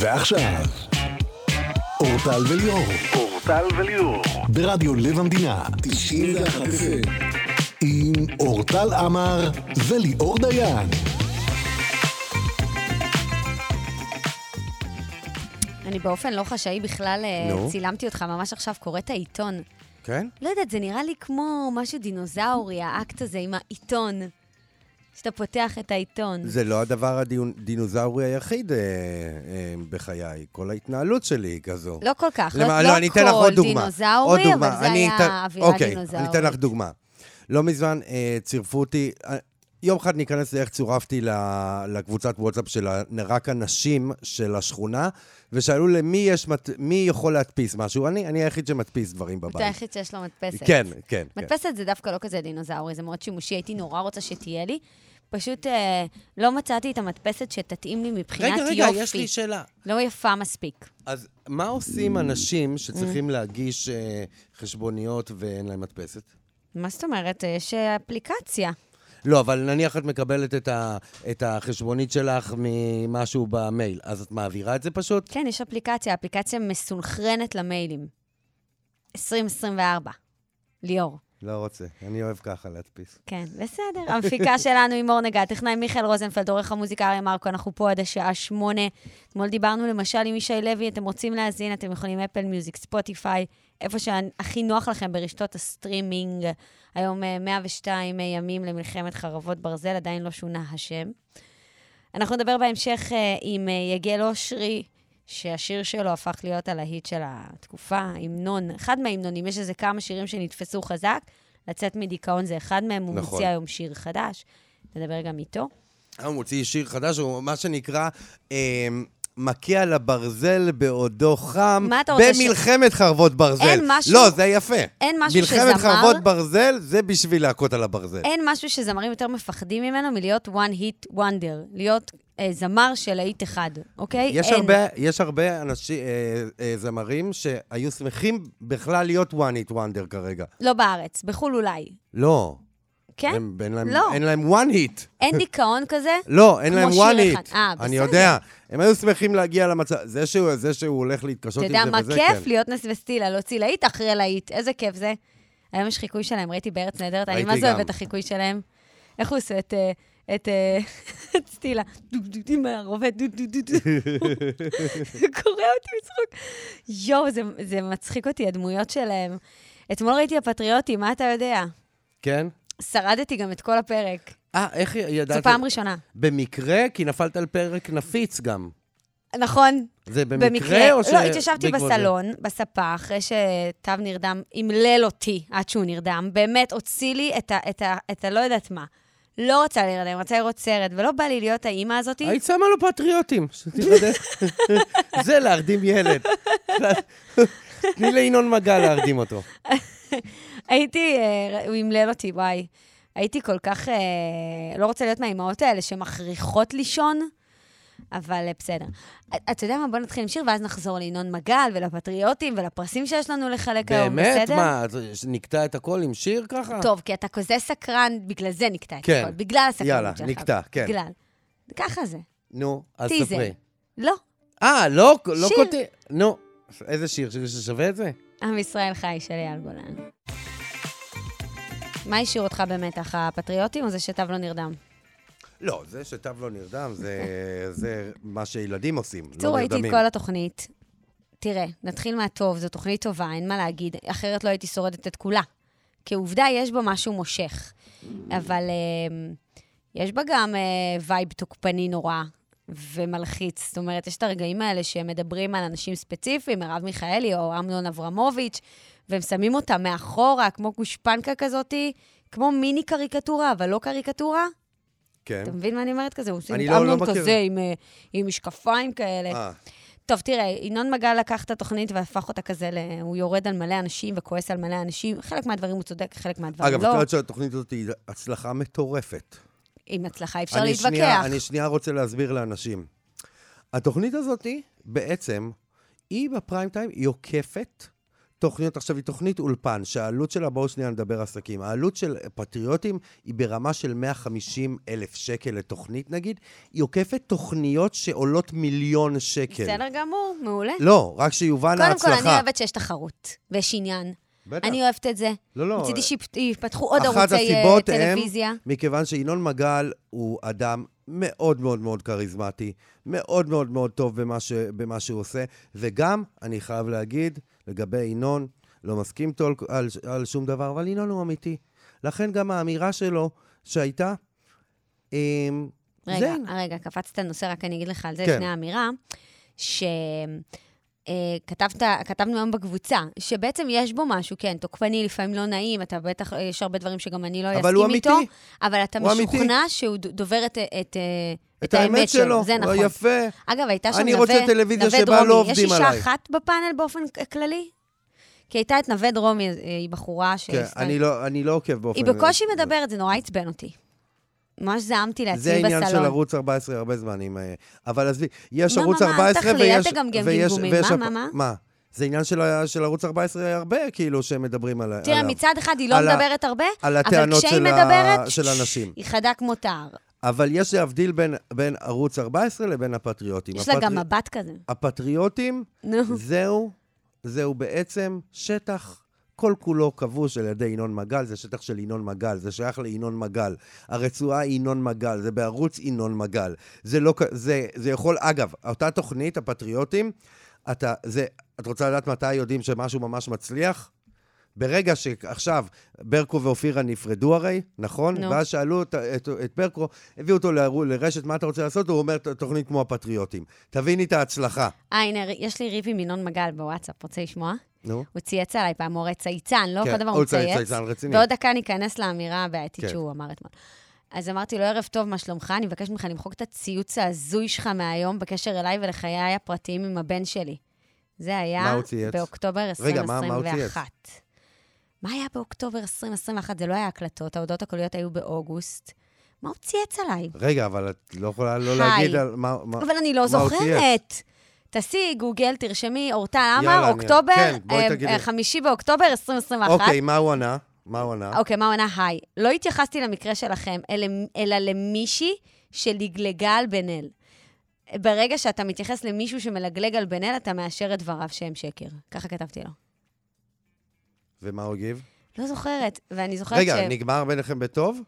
ועכשיו, אורטל וליאור. אורטל וליאור. ברדיו לב המדינה. 91 FM. עם אורטל עמר וליאור דיין. אני באופן לא חשאי בכלל אה, נו. צילמתי אותך ממש עכשיו, קוראת העיתון. כן? לא יודעת, זה נראה לי כמו משהו דינוזאורי, האקט הזה עם העיתון. שאתה פותח את העיתון. זה לא הדבר הדינוזאורי היחיד אה, אה, בחיי. כל ההתנהלות שלי היא כזו. לא כל כך, למה- לא, לא אני אתן לך עוד דוגמה. דינוזאורי, עוד אבל דוגמה. זה אני היה אתן- אווירה אוקיי, דינוזאורית. אני אתן לך דוגמה. לא מזמן אה, צירפו אותי, אה, יום אחד ניכנס לאיך צורפתי ל- לקבוצת וואטסאפ של רק הנשים של השכונה, ושאלו למי יש, מת- מי יכול להדפיס משהו. אני, אני היחיד שמדפיס דברים בבית. אתה היחיד שיש לו מדפסת. כן, כן. כן. מדפסת זה דווקא לא כזה דינוזאורי, זה מאוד שימושי, הייתי נורא רוצה שתהיה לי. פשוט אה, לא מצאתי את המדפסת שתתאים לי מבחינת רגע, יופי. רגע, יש לי שאלה. לא יפה מספיק. אז מה עושים אנשים שצריכים להגיש אה, חשבוניות ואין להם מדפסת? מה זאת אומרת? אה, יש אה, אפליקציה. לא, אבל נניח את מקבלת את, ה, את החשבונית שלך ממשהו במייל, אז את מעבירה את זה פשוט? כן, יש אפליקציה, אפליקציה מסונכרנת למיילים. 2024. ליאור. לא רוצה, אני אוהב ככה להדפיס. כן, בסדר. המפיקה שלנו היא מור נגד, טכנאי מיכאל רוזנפלד, עורך המוזיקה אריה מרקו, אנחנו פה עד השעה שמונה. אתמול דיברנו למשל עם ישי לוי, אתם רוצים להאזין, אתם יכולים Apple Music, Spotify, איפה שהכי נוח לכם ברשתות הסטרימינג. היום אה, 102 ימים למלחמת חרבות ברזל, עדיין לא שונה השם. אנחנו נדבר בהמשך אה, עם אה, יגל אושרי, שהשיר שלו הפך להיות הלהיט של התקופה, המנון, אחד מההמנונים, יש איזה כמה שירים שנתפסו חזק. לצאת מדיכאון זה אחד מהם, הוא נכון. מוציא היום שיר חדש. נדבר גם איתו. הוא מוציא שיר חדש, הוא מה שנקרא אה, מכה על הברזל בעודו חם, מה אתה רוצה ש- במלחמת חרבות ברזל. אין משהו- לא, זה יפה. אין משהו מלחמת שזמר- חרבות ברזל, זה בשביל להכות על הברזל. אין משהו שזמרים יותר מפחדים ממנו מלהיות one hit wonder, להיות אה, זמר של להיט אחד, אוקיי? יש אין. הרבה, יש הרבה אנשים, אה, אה, זמרים שהיו שמחים בכלל להיות one hit wonder כרגע. לא בארץ, בחו"ל אולי. לא. כן? הם, אין, להם, לא. אין להם one hit. אין דיכאון כזה? לא, אין להם one hit. אה, אני בסדר. יודע. הם היו שמחים להגיע למצב... זה שהוא, זה שהוא הולך להתקשות אתה עם זה יודע מה וזה, כיף? כן. להיות נס וסטילה, להוציא להיט אחרי להיט. איזה כיף זה. היום יש חיקוי שלהם, ראיתי בארץ נהדרת, אני מה זה אוהבת. את החיקוי שלהם. איך הוא עושה את... אה, את אה, את סטילה, דו דו דו עם הרובה, דו דו דו דו. זה קורע אותי מצחוק. יואו, זה- זה מצחיק אותי, הדמויות שלהם. אתמול ראיתי הפטריוטים, מה אתה יודע? כן? שרדתי גם את כל הפרק. אה, איך ידעת? זו פעם ראשונה. במקרה? כי נפלת על פרק נפיץ גם. נכון, זה במקרה, במקרה. או ש... לא, התיישבתי בעקבות זה? בסלון, בספה, אחרי שתו נרדם, אמלל אותי עד שהוא נרדם. באמת, הוציא לי את ה... את ה... את ה... לא יודעת מה. לא רוצה להירדם, רצה לראות סרט, ולא בא לי להיות האימא הזאתי. היית שמה לו פטריוטים, שתיבדל. זה להרדים ילד. תני לינון מגל להרדים אותו. הייתי, אה, הוא אמלל אותי, וואי. הייתי כל כך, אה, לא רוצה להיות מהאימהות האלה שמכריחות לישון, אבל אה, בסדר. אתה יודע מה, בוא נתחיל עם שיר, ואז נחזור לינון מגל ולפטריוטים ולפרסים שיש לנו לחלק היום, באמת? בסדר? מה, נקטע את הכל עם שיר ככה? טוב, כי אתה כזה סקרן, בגלל זה נקטע את כן. הכל, בגלל הסקרנות יאללה, שלך. נקטע, כן. בגלל. ככה זה. נו, אז טיזר. ספרי. לא, אה, לא, לא שיר. קוטע. נו, איזה שיר? שיר ששווה את זה? עם ישראל חי של אייל גולן. מה השאיר אותך במתח, הפטריוטים או זה שתו לא נרדם? לא, זה שתו לא נרדם, זה, זה מה שילדים עושים, לא ראיתי את נרדמים. כל התוכנית. תראה, נתחיל מהטוב, זו תוכנית טובה, אין מה להגיד, אחרת לא הייתי שורדת את כולה. כעובדה, יש בה משהו מושך. אבל אה, יש בה גם אה, vibe תוקפני נורא ומלחיץ. זאת אומרת, יש את הרגעים האלה שמדברים על אנשים ספציפיים, מרב מיכאלי או אמנון אברמוביץ', והם שמים אותה מאחורה, כמו גושפנקה כזאתי, כמו מיני קריקטורה, אבל לא קריקטורה. כן. אתה מבין מה אני אומרת כזה? הוא אני את לא- אמנון. כזה עם, אה, עם משקפיים כאלה. אה, טוב, תראה, ינון מגל לקח את התוכנית והפך אותה כזה, ל... הוא יורד על מלא אנשים וכועס על מלא אנשים. חלק מהדברים הוא צודק, חלק מהדברים אגב, את לא. יודעת שהתוכנית הזאת היא הצלחה מטורפת. עם הצלחה אפשר להתווכח. שנייה, אני שנייה רוצה להסביר לאנשים. התוכנית הזאת, בעצם, היא בפריים טיים, היא עוקפת תוכניות, עכשיו היא תוכנית אולפן, שהעלות שלה, בואו שנייה נדבר עסקים. העלות של פטריוטים היא ברמה של 150 אלף שקל לתוכנית נגיד, היא עוקפת תוכניות שעולות מיליון שקל. בסדר גמור, מעולה. לא, רק שיובן ההצלחה. קודם כל, אני אוהבת שיש תחרות ויש עניין. בטח. אני אוהבת את זה. לא, לא. מצידי שיפתחו עוד אחת ערוצי אה, הסיבות הם- טלוויזיה. מכיוון שינון מגל הוא אדם מאוד מאוד מאוד כריזמטי, מאוד מאוד מאוד טוב במה, ש, במה שהוא עושה, וגם, אני חייב להגיד, לגבי ינון, לא מסכים איתו על, על, שום דבר, אבל ינון הוא אמיתי. לכן גם האמירה שלו שהייתה, אמ, רגע, זה... רגע, קפצת נושא, רק אני אגיד לך על זה כן. לפני האמירה, שכתבת, כתבנו היום בקבוצה, שבעצם יש בו משהו, כן, תוקפני, לפעמים לא נעים, אתה בטח, יש הרבה דברים שגם אני לא אבל הוא אסכים איתו, אמיתי. אבל אתה הוא אמיתי. משוכנע שהוא דובר את, את, את האמת שלו, זה נכון. יפה. אגב, הייתה שם אני נווה, רוצה טלוויזיה נווה שבה דרומי. לא עובדים יש אישה עליי. אחת בפאנל באופן כללי? כי הייתה את נווה דרומי, אה, היא בחורה ש... כן, אני לא, אני לא עוקב באופן... היא בקושי מדברת, זה נורא עצבן אותי. ממש זעמתי לעצמי זה בסלון. עניין של ערוץ 14 הרבה זמנים. אה, אבל עזבי, יש מה, ערוץ מה, מה, 14 תחלי, אל ויש... תגמגם ויש- גמגומים. ויש מה, מה, מה? מה? זה עניין של של ערוץ 14 הרבה, כאילו, שהם מדברים על תראה, עליו. מצד אחד היא לא על מדברת הרבה, על הטענות כשהיא של מדברת, של ששש, אנשים. היא חדה כמו תער. אבל יש להבדיל בין, בין ערוץ 14 לבין הפטריוטים. יש לה הפטרי- גם מבט כזה. הפטריוטים, נו. זהו, זהו בעצם שטח כל כולו כבוש על ידי ינון מגל, זה שטח של ינון מגל, זה שייך לינון מגל. הרצועה היא ינון מגל, זה בערוץ ינון מגל. זה לא, זה, זה יכול, אגב, אותה תוכנית, הפטריוטים, אתה, זה, את רוצה לדעת מתי יודעים שמשהו ממש מצליח? ברגע שעכשיו ברקו ואופירה נפרדו הרי, נכון? נו. ואז שאלו את, את, את ברקו, הביאו אותו לערו- לרשת, מה אתה רוצה לעשות? הוא אומר, תוכנית כמו הפטריוטים. תביני את ההצלחה. אה, הנה, יש לי ריב עם ינון מגל בוואטסאפ, רוצה לשמוע? נו. הוא צייץ עליי פעם, הוא הרי צייצן, לא כן, כל דבר הוא הוא צי- מצייץ. צייצן רציני. ועוד דקה ניכנס לאמירה הבעייתית כן. שהוא אמר אתמול. אז אמרתי לו, ערב טוב, מה שלומך? אני מבקש ממך למחוק את הציוץ ההזוי שלך מהיום בקשר אליי ולחיי הפרטיים עם הבן שלי. זה היה הוא צייץ? באוקטובר רגע, מה- מה הוא 2021. מה היה באוקטובר 2021? זה לא היה הקלטות, ההודעות הקוליות היו באוגוסט. מה הוא צייץ עליי? רגע, אבל את לא יכולה לא. להגיד על מה... מה- אבל אני לא הוא זוכרת. תעשי גוגל, תרשמי, אורטל עמר, אני- אוקטובר, כן, אה. אה, חמישי באוקטובר 2021. אוקיי, מה הוא ענה? מה הוא ענה? אוקיי, מה הוא ענה? היי. לא התייחסתי למקרה שלכם, אלא, אלא למישהי שלגלגה על בן אל. ברגע שאתה מתייחס למישהו שמלגלג על בן אל, אתה מאשר את דבריו שהם שקר. ככה כתבתי לו. ומה הוא הגיב? לא זוכרת, ואני זוכרת רגע, ש... נגמר ביניכם בטוב?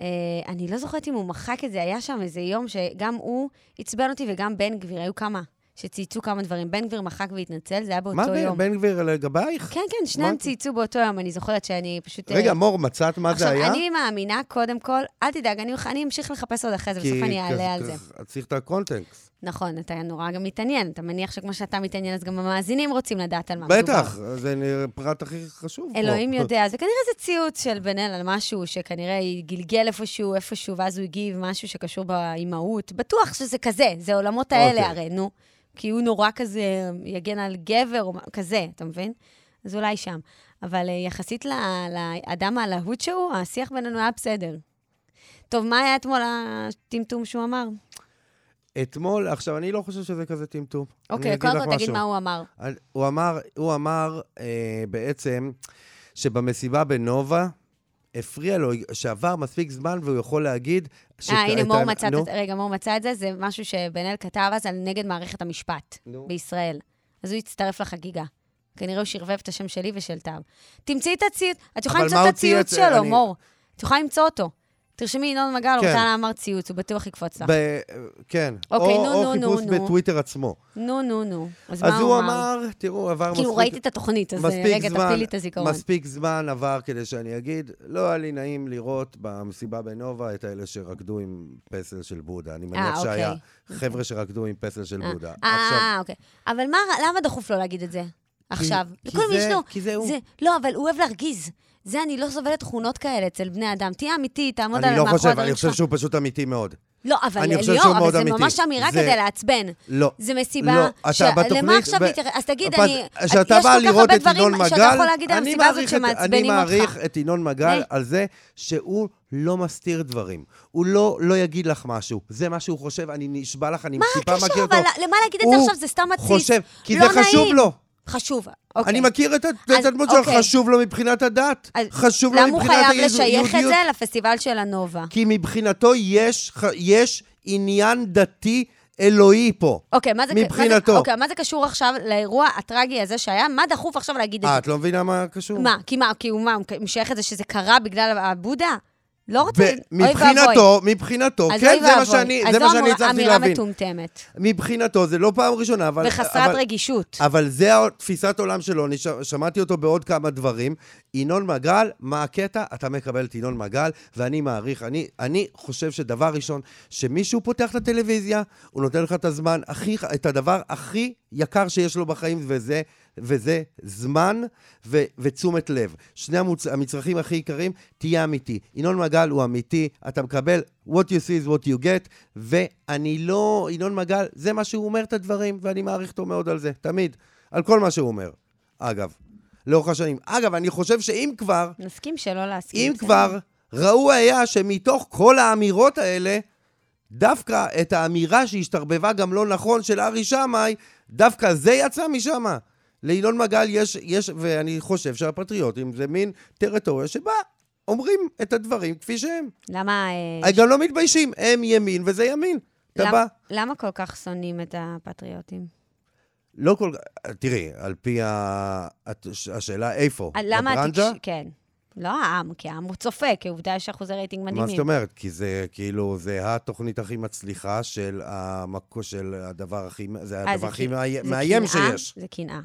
אה, אני לא זוכרת אם הוא מחק את זה, היה שם איזה יום שגם הוא עצבן אותי וגם בן גביר, היו כמה שצייצו כמה דברים. בן גביר מחק והתנצל, זה היה באותו מה יום. בן גביר לגבייך? כן, כן, שניהם מה? צייצו באותו יום, אני זוכרת שאני פשוט... רגע, מור, מצאת מה זה היה? עכשיו, אני מאמינה, קודם כל, אל תדאג, אני, אני אמשיך לחפש עוד אחרי זה, בסוף אני אעלה על זה. כי צריך את הקונטקסט. נכון, אתה נורא גם מתעניין. אתה מניח שכמו שאתה מתעניין, אז גם המאזינים רוצים לדעת על מה מדובר. בטח, זה הפרט הכי חשוב פה. אלוהים יודע, זה כנראה זה ציוץ של בן אל על משהו שכנראה גלגל איפשהו, איפשהו, ואז הוא הגיב משהו שקשור באימהות. בטוח שזה כזה, זה העולמות האלה אוקיי. הרי, נו. כי הוא נורא כזה יגן על גבר או כזה, אתה מבין? אז אולי שם. אבל אה, יחסית לאדם הלהוט שהוא, השיח בינינו היה בסדר. טוב, מה היה אתמול הטמטום שהוא אמר? אתמול, עכשיו, אני לא חושב שזה כזה טמטום. אוקיי, קודם כל תגיד. מה הוא אמר. הוא אמר, הוא אמר אה, בעצם שבמסיבה בנובה, הפריע לו שעבר מספיק זמן והוא יכול להגיד... אה, הנה, מור מצא, את- רגע, מור מצא את זה, זה משהו שבן אל כתב אז על נגד מערכת המשפט נו. בישראל. אז הוא הצטרף לחגיגה. כנראה הוא שרבב את השם שלי ושל תו. תמצאי את הציוץ, את יכולה למצוא את הציוץ? שלו, אני- מור. את יכולה למצוא אותו. תרשמי ינון מגל, כן. אורטל אמר ציוץ, הוא בטוח יקפוץ לך. ב- כן. אוקיי, או- נו, או נו, חיפוש נו. בטוויטר עצמו. נו, נו, נו. אז אז מה הוא אמר, תראו, עבר מספיק... כאילו, ראיתי את התוכנית, אז אה, רגע, תפיל לי את הזיכרון. מספיק זמן עבר כדי שאני אגיד, לא היה לי נעים לראות במסיבה בנובה את האלה שרקדו עם פסל של בודה. אני מניח אה, שהיה אוקיי. חבר'ה שרקדו עם פסל של אה, בודה. אה, עכשיו, אה, אוקיי. אבל מה, למה דחוף לו להגיד את זה? עכשיו. כי לכולם זה-. כי זה הוא. לא, אבל הוא אוהב להרגיז. זה, אני לא סובלת תכונות כאלה אצל בני אדם. תהיה אמיתי, תעמוד על אני לא מאחורי חושב, הדברים אני חושב שלך. שהוא פשוט אמיתי מאוד. לא, אבל אני חושב ליאור, שהוא אבל מאוד זה אמיתי. ממש אמירה זה- כדי לעצבן. לא. זה מסיבה... לא, אתה ש- בתוכנית... למה עכשיו ב- להתייחס? אז תגיד, אני... כשאתה יש כל כך הרבה דברים שאתה יכול להגיד על אני המסיבה הזאת מעריך את- אני שמעצבנים מעריך אותך. את ינון מגל. על זה שהוא לא מסתיר דברים. הוא לא לא יגיד לך משהו. זה מה שהוא חושב, אני נשבע לך, אני מה טיפה מכיר הקשר? אותו. אבל למה להגיד את זה עכשיו? זה סתם עציץ. חושב, כי לא זה חשוב. לו. חשוב, אוקיי. אני מכיר את, ה- אז, את הדמות שלו, אוקיי. חשוב לו מבחינת הדת. אז חשוב לו למה הוא מבחינת חייב היהודיות. לשייך את זה לפסטיבל של הנובה? כי מבחינתו יש, יש עניין דתי אלוהי פה. אוקיי, מה זה, מבחינתו. מה זה, אוקיי, מה זה קשור עכשיו לאירוע הטרגי הזה שהיה? מה דחוף עכשיו להגיד את אה, זה? את לא מבינה מה קשור? מה, כי מה, כי הוא מה, הוא משייך את זה שזה קרה בגלל הבודה? לא רוצה. מבחינתו, מבחינתו, אז כן, זה מה. שאני, אז זה זו מה שאני הצלחתי אמירה להבין. מטומטמת, מבחינתו, זה לא פעם ראשונה, אבל... וחסרת אבל- רגישות. אבל זה תפיסת עולם שלו, אני שמעתי אותו בעוד כמה דברים. ינון מגל, מה הקטע? אתה מקבל את ינון מגל, ואני מעריך, אני, אני חושב שדבר ראשון, שמישהו פותח את הטלוויזיה, הוא נותן לך את הזמן, הכי, את הדבר הכי יקר שיש לו בחיים, וזה, וזה זמן ו, ותשומת לב. שני המוצ, המצרכים הכי יקרים, תהיה אמיתי. ינון מגל הוא אמיתי, אתה מקבל what you see is what you get, ואני לא, ינון מגל, זה מה שהוא אומר את הדברים, ואני מעריך אותו מאוד על זה, תמיד. על כל מה שהוא אומר, אגב, לאורך השנים. אגב, אני חושב שאם כבר, נסכים שלא להסכים. אם. כבר, ראוי היה שמתוך כל האמירות האלה, דווקא את האמירה שהשתרבבה גם לא נכון של ארי שמאי, דווקא זה יצא משם. לינון מגל יש, יש, ואני חושב שהפטריוטים זה מין טריטוריה שבה אומרים את הדברים כפי שהם. למה... אה, גם לא מתביישים, הם ימין וזה ימין. אתה למה- בא, למה כל כך שונאים את הפטריוטים? לא כל... תראי, על פי ה... השאלה איפה? אה, למה בברנז'ה? התקש... כן. לא העם, כי העם הוא צופה, כי עובדה יש אחוזי רייטינג מה מדהימים. זאת אומרת? כי זה כאילו, זה התוכנית הכי מצליחה של, המקו, של הדבר הכי, זה אה, הדבר הכי מאיים? שיש. זה קנאה.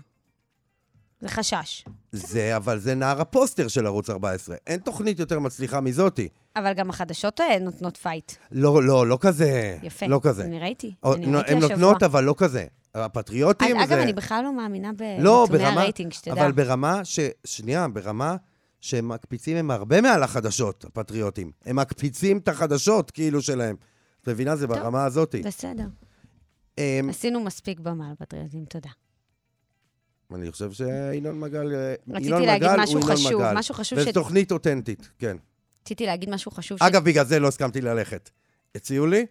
זה חשש. זה, אבל זה נער הפוסטר של ערוץ 14. אין תוכנית יותר מצליחה מזאתי. אבל גם החדשות אה, נותנות fight. לא, לא, לא כזה. יפה. לא כזה. אני ראיתי. או- אני ראיתי הן השבוע. נותנות, אבל לא כזה. אז הפטריוטים זה... אגב, אני בכלל לא מאמינה לא, בנתוני ברמה... הרייטינג, שתדע. אבל ברמה ש... שנייה, ברמה שהם מקפיצים הם הרבה מעל החדשות, הפטריוטים. הם מקפיצים את החדשות, כאילו, שלהם. את מבינה? זה טוב. ברמה הזאתי. בסדר. אמ, עשינו מספיק במה על פטריוטים, תודה. אני חושב שינון מגל... אה, ינון מגל הוא ינון חשוב, מגל. משהו חשוב וזו ש- תוכנית אותנטית, כן. רציתי להגיד משהו חשוב. ש- אגב, בגלל זה לא הסכמתי ללכת. הציעו לי,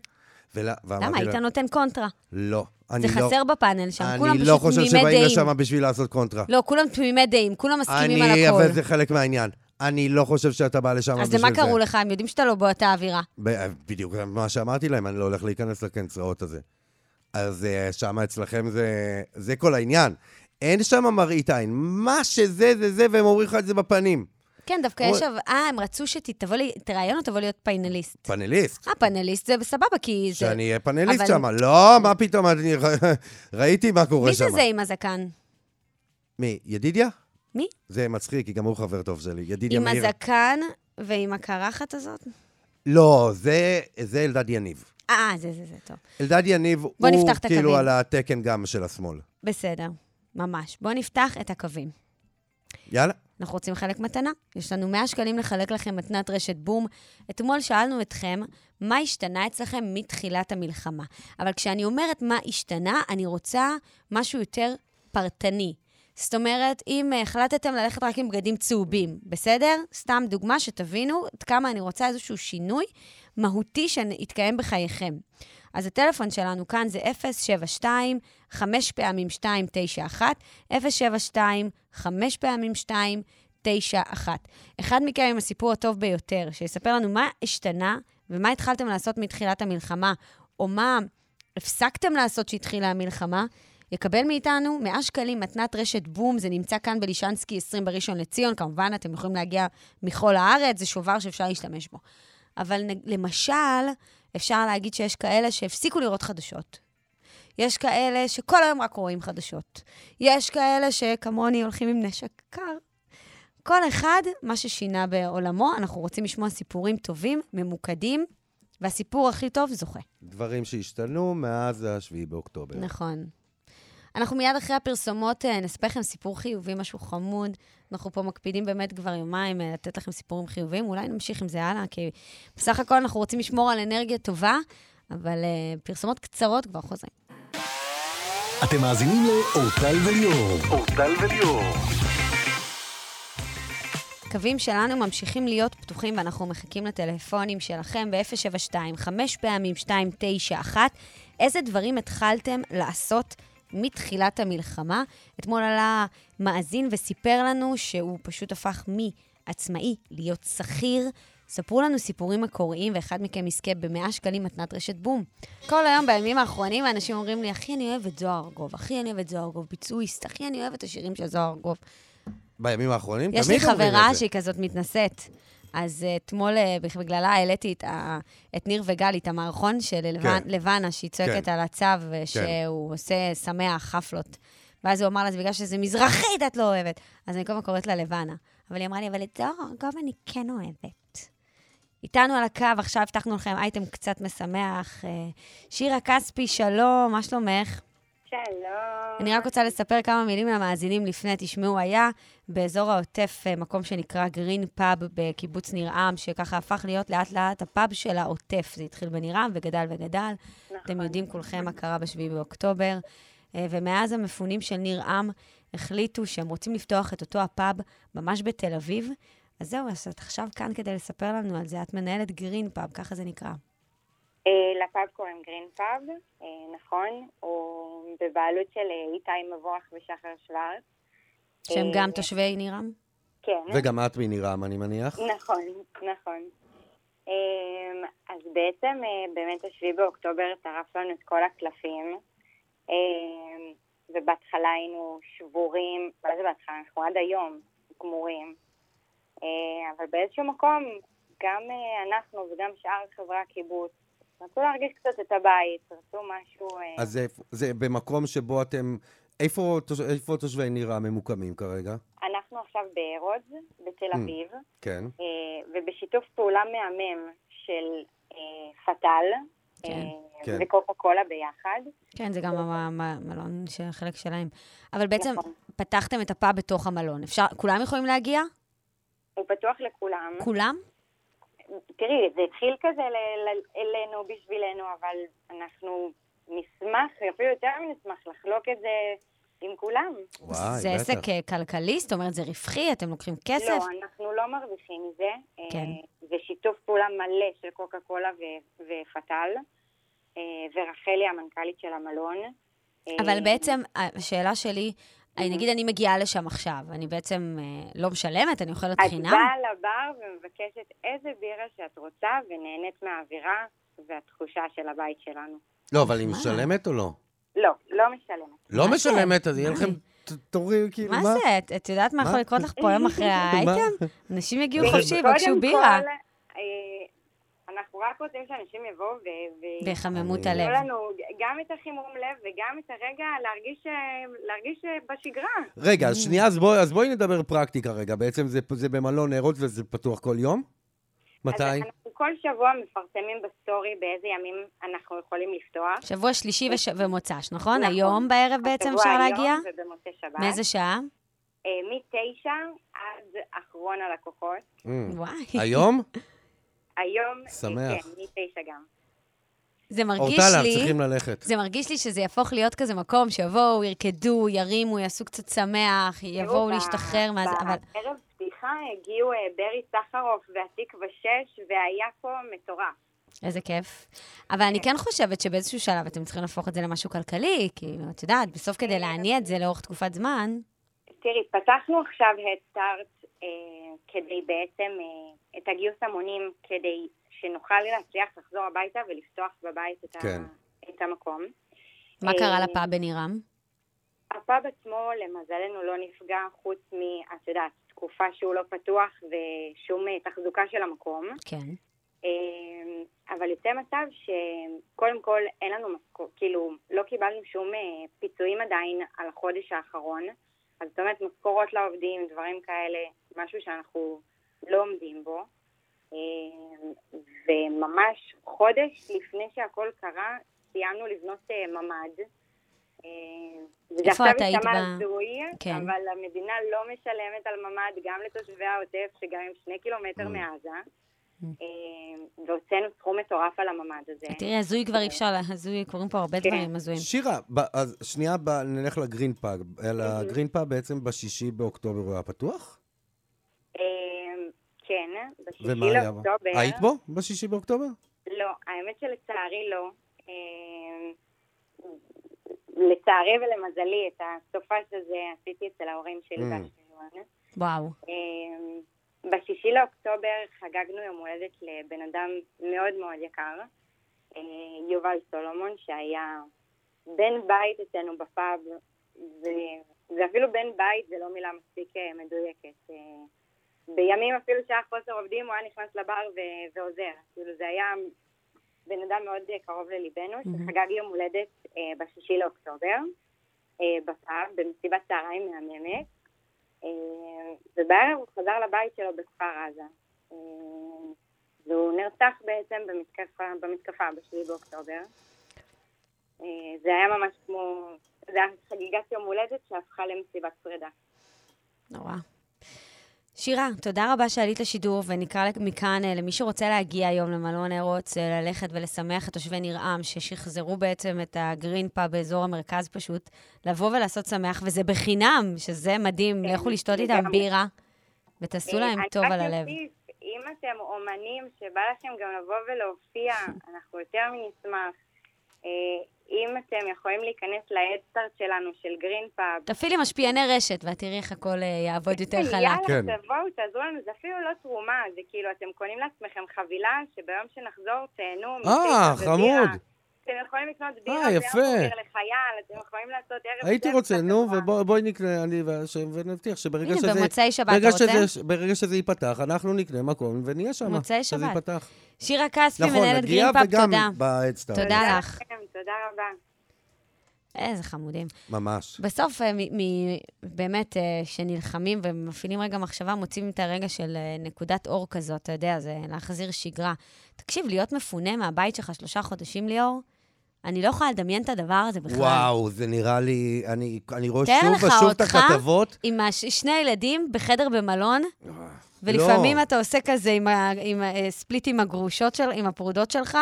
ול... ואמרתי למה? היית להם, נותן קונטרה. לא. אני זה לא... חסר בפאנל שם, כולם אני לא פשוט חושב תמימי שבאים דעים. לשם בשביל לעשות קונטרה. לא, כולם תמימי דעים, כולם מסכימים על אני, הכל. אבל זה חלק מהעניין. אני לא חושב שאתה בא לשם אז בשביל זה. למה קראו לך? הם יודעים שאתה לא באותה אווירה. ב- בדיוק מה שאמרתי להם, אני לא הולך להיכנס לקנצראות הזה. אז אה, שם אצלכם זה, זה כל העניין. אין שם מראית עין. מה שזה, זה זה, והם אומרים לך את זה בפנים. כן, דווקא יש... אבל- אה, הם רצו שתבוא, לי- תראיין או תבוא להיות פיינליסט. פאנליסט. אה, פאנליסט זה סבבה, כי זה... שאני אהיה פאנליסט שם. לא, מה פתאום, אני ראיתי מה קורה מי שם. זה זה עם הזקן? מי, ידידיה? מי? זה מצחיק, כי גם הוא חבר טוב שלי. ידידיה עם מאיר. הזקן ועם הקרחת הזאת? לא, זה, זה אלדד יניב. אה, זה, זה, זה, טוב. אלדד יניב הוא כאילו. על התקן גם של השמאל. בסדר, ממש. בואו נפתח את הקווים. יאללה. אנחנו רוצים חלק מתנה. יש לנו 100 שקלים לחלק לכם מתנת רשת בום. אתמול שאלנו אתכם, מה השתנה אצלכם מתחילת המלחמה? אבל כשאני אומרת מה השתנה, אני רוצה משהו יותר פרטני. זאת אומרת, אם החלטתם ללכת רק עם בגדים צהובים, בסדר? סתם דוגמה שתבינו עד כמה אני רוצה איזשהו שינוי מהותי שיתקיים בחייכם. אז הטלפון שלנו כאן זה 072 5 פעמים 291, 072 5 פעמים 291. אחד מכם עם הסיפור הטוב ביותר, שיספר לנו מה השתנה ומה התחלתם לעשות מתחילת המלחמה, או מה הפסקתם לעשות שהתחילה המלחמה, יקבל מאיתנו 100 שקלים מתנת רשת בום, זה נמצא כאן בלישנסקי 20 בראשון לציון, כמובן אתם יכולים להגיע מכל הארץ, זה שובר שאפשר להשתמש בו. אבל למשל, אפשר להגיד שיש כאלה שהפסיקו לראות חדשות. יש כאלה שכל היום רק רואים חדשות. יש כאלה שכמוני הולכים עם נשק קר. כל אחד, מה ששינה בעולמו, אנחנו רוצים לשמוע סיפורים טובים, ממוקדים, והסיפור הכי טוב זוכה. דברים שהשתנו מאז ה-7 באוקטובר. נכון. אנחנו מיד אחרי הפרסומות אה, נספר לכם סיפור חיובי, משהו חמוד. אנחנו פה מקפידים באמת כבר יומיים אה, לתת לכם סיפורים חיוביים. אולי נמשיך עם זה הלאה, כי בסך הכל אנחנו רוצים לשמור על אנרגיה טובה, אבל אה, פרסומות קצרות כבר חוזרים. אתם מאזינים לאורטל וליאור. אורטל וליאור. הקווים שלנו ממשיכים להיות פתוחים ואנחנו מחכים לטלפונים שלכם ב-072, 5 פעמים 291. איזה דברים התחלתם לעשות מתחילת המלחמה. אתמול עלה מאזין וסיפר לנו שהוא פשוט הפך מעצמאי להיות שכיר. ספרו לנו סיפורים מקוריים, ואחד מכם יזכה ב-100 שקלים מתנת רשת בום. כל היום, בימים האחרונים, האנשים אומרים לי, אחי, אני אוהב את זוהר ארגוב, אחי, אני אוהב את זוהר ארגוב, ביצועיסט, אחי, אני אוהב את השירים של זוהר ארגוב. בימים האחרונים? יש לי חברה שהיא כזאת מתנשאת. אז uh, אתמול uh, בגללה העליתי את, ה, את ניר וגלי, את המערכון של כן. לבנה, שהיא צועקת כן. על הצו, כן. שהוא עושה שמח, חפלות. ואז הוא אמר לה, זה בגלל שזה מזרחית את לא אוהבת. אז אני כל הזמן קוראת לה לבנה. אבל היא אמרה לי, אבל את זוהר ארגוב אני כן אוהבת. איתנו על הקו, עכשיו הבטחנו לכם אייטם קצת משמח. אה, שירה כספי, שלום, מה שלומך? שלום. אני רק רוצה לספר כמה מילים למאזינים לפני, תשמעו, היה באזור העוטף אה, מקום שנקרא גרין פאב בקיבוץ ניר-עם, שככה הפך להיות לאט לאט הפאב של העוטף. זה התחיל בניר-עם וגדל וגדל. נכון. אתם יודעים כולכם מה קרה ב-7 באוקטובר. אה, ומאז המפונים של ניר-עם החליטו שהם רוצים לפתוח את אותו הפאב ממש בתל אביב. אז זהו, אז את עכשיו כאן כדי לספר לנו על זה. את מנהלת גרין פאב, ככה זה נקרא. אה, לפאב קוראים גרין פאב, אה, נכון, הוא בבעלות של אה, איתי מבורך ושחר שוורץ. שהם גם תושבי נירם? כן. וגם את מנירם, אני מניח. נכון, נכון. אז בעצם באמת השביעי באוקטובר טרף לנו את כל הקלפים, ובהתחלה היינו שבורים, מה זה בהתחלה? אנחנו עד היום גמורים, אבל באיזשהו מקום גם אנחנו וגם שאר חברי הקיבוץ רצו להרגיש קצת את הבית, רצו משהו... אה, אז זה, זה במקום שבו אתם... איפה, איפה תושבי נירה ממוקמים כרגע? אנחנו עכשיו בארוז, בתל mm, אביב. כן. אה, ובשיתוף פעולה מהמם של אה, פתאל. כן. כן. וקוקה קולה ביחד. כן, זה גם המלון של חלק שלהם. אבל בעצם נכון. פתחתם את הפאב בתוך המלון. אפשר, כולם יכולים להגיע? הוא פתוח לכולם. כולם? תראי, זה התחיל כזה אלינו, בשבילנו, אבל אנחנו נשמח, אפילו יותר נשמח לחלוק את זה עם כולם. וואי, זה עסק אה, כלכלי? זאת אומרת, זה רווחי? אתם לוקחים כסף? לא, אנחנו לא מרוויחים מזה. כן. זה שיתוף פעולה מלא של קוקה קולה ופתאל, אה, ורחלי המנכ"לית של המלון. אבל בעצם, השאלה שלי, אני, נגיד אני מגיעה לשם עכשיו, אני בעצם אה, לא משלמת, אני אוכלת חינם? את באה לבר ומבקשת איזה בירה שאת רוצה, ונהנית מהאווירה והתחושה של הבית שלנו. לא, אבל היא משלמת או לא? לא, לא משלמת. לא משלמת, אז יהיה לכם תורים, כאילו, מה? מה זה? את יודעת מה יכול לקרות לך פה יום אחרי האייטם? אנשים יגיעו חופשי, יבקשו בירה. אה, אנחנו רק רוצים שאנשים יבואו ו... ויחממו את הלב. לנו גם את החימום לב וגם את הרגע להרגיש, להרגיש בשגרה. רגע, אז שנייה, אז, בוא, אז בואי נדבר פרקטיקה רגע. בעצם זה, זה במלון נרות וזה פתוח כל יום? מתי? אז אנחנו כל שבוע מפרסמים בסטורי באיזה ימים אנחנו יכולים לפתוח. שבוע שלישי וש... ומוצ"ש, נכון? נכון? היום בערב בעצם אפשר להגיע? שבוע היום ובמוצאי שבת. מאיזה שעה? אה, מתשע עד אחרון הלקוחות. Mm. וואי. היום? היום, שמח. כן, מתשע גם. זה מרגיש אורטלה, לי... צריכים ללכת. זה מרגיש לי שזה יהפוך להיות כזה מקום שיבואו, ירקדו, ירימו, יעשו קצת שמח, יבואו להשתחרר מה זה, אבל... בערב פתיחה הגיעו אה, ברי סחרוף והתקווה 6, והיה פה מטורף. איזה כיף. אבל אני כן חושבת שבאיזשהו שלב אתם צריכים להפוך את זה למשהו כלכלי, כי את יודעת, בסוף כדי כן. להניע את זה לאורך תקופת זמן... תראי, פתחנו עכשיו אה, כדי בעצם, אה, את הגיוס המונים, כדי שנוכל להצליח לחזור הביתה ולפתוח בבית את, כן. ה, את המקום. מה קרה אה, לפאב בנירם? הפאב עצמו, למזלנו, לא נפגע, חוץ מ... את יודעת, תקופה שהוא לא פתוח ושום תחזוקה של המקום. כן. אבל יוצא מצב שקודם כל אין לנו כאילו, לא קיבלנו שום פיצויים עדיין על החודש האחרון. אז זאת אומרת, משכורות לעובדים, דברים כאלה, משהו שאנחנו לא עומדים בו. אה, וממש חודש לפני שהכל קרה, סיימנו לבנות אה, ממ"ד. אה, איפה את היית ב... הזוי, כן. אבל המדינה לא משלמת על ממ"ד גם לתושבי העוטף שגרים שני קילומטר. מעזה. אה, והוצאנו סכום מטורף על הממ"ד הזה. תראי, הזוי כבר אי אפשר, הזוי, קורים פה הרבה כן. דברים הזויים. שירה, אז שנייה נלך לגרין פאב. הגרין פאב בעצם בשישי באוקטובר הוא היה פתוח? אה, כן, בשישי לאוקטובר. היית בו בשישי באוקטובר? לא, האמת שלצערי לא. אה, לצערי ולמזלי, את הסופש הזה עשיתי אצל ההורים שלי ממ. באשקלון. וואו. בשישי לאוקטובר חגגנו יום הולדת לבן אדם מאוד מאוד יקר, אה, יובל סולומון, שהיה בן בית אצלנו בפאב, ואפילו בן בית זה לא מילה מספיק אה, מדויקת. אה, בימים אפילו שהיה חוסר עובדים, הוא היה נכנס לבר ו- ועוזר. כאילו זה היה בן אדם מאוד קרוב לליבנו. שחגג יום הולדת אה, בשישי לאוקטובר, אה, בפאב, במסיבת צהריים מהממת. אה, ובערב הוא חזר לבית שלו בכפר עזה. אה, והוא נרצח בעצם במתקפה, במתקפה ב-7 באוקטובר. אה, זה היה ממש כמו, זה היה חגיגת יום הולדת שהפכה למסיבת פרידה. נורא. שירה, תודה רבה שעלית לשידור, ונקרא מכאן אה, למי שרוצה להגיע היום למלון ארוץ, אה, ללכת ולשמח את תושבי נרעם, ששחזרו בעצם את הגרין פאב באזור המרכז פשוט, לבוא ולעשות שמח, וזה בחינם, שזה מדהים. כן, לכו לשתות איתם. בירה, ותעשו אה, להם טוב על הלב. אם אתם אומנים שבא לכם גם לבוא ולהופיע, אנחנו יותר מנשמח. אם אתם יכולים להיכנס להדסטארט שלנו של גרין פאב, תפעילי משפיעני רשת, ואת תראי איך הכל אה, יעבוד יותר חלק. יאללה, כן. תבואו, תעזרו לנו, זה אפילו לא תרומה, זה כאילו, אתם קונים לעצמכם חבילה, שביום שנחזור תהנו. אה, חמוד. אתם יכולים לקנות בירה אה, יפה. לחייל, אתם יכולים לעשות ערב... הייתי רוצה, נו. ובואי נקנה, אני ונבטיח שברגע הנה, שזה... במוצאי שבת, ברגע אתה רוצה? שזה- ברגע שזה ייפתח, אנחנו נקנה מקום ונהיה שם. במוצאי שזה שבת. ייפתח. שירה כספי, נכון, מנהלת נגיע גרין פאב, וגם תודה. בהדסטארט. תודה לך. תודה רבה. איזה חמודים. ממש. בסוף, אה, מ- מ- באמת, אה, שנלחמים ומפעילים רגע מחשבה, מוצאים את הרגע של אה, נקודת אור כזאת, אתה יודע, זה להחזיר שגרה. תקשיב, להיות מפונה מהבית שלך שלושה חודשים, ליאור, אני לא יכולה לדמיין את הדבר הזה בכלל. וואו, זה נראה לי... אני אני רואה תאר שוב לך ושוב את אותך הכתבות. עם הש- שני ילדים בחדר במלון, ולפעמים לא. אתה עושה כזה עם, ה- עם אה, ספליט עם הגרושות של, עם הפרודות שלך,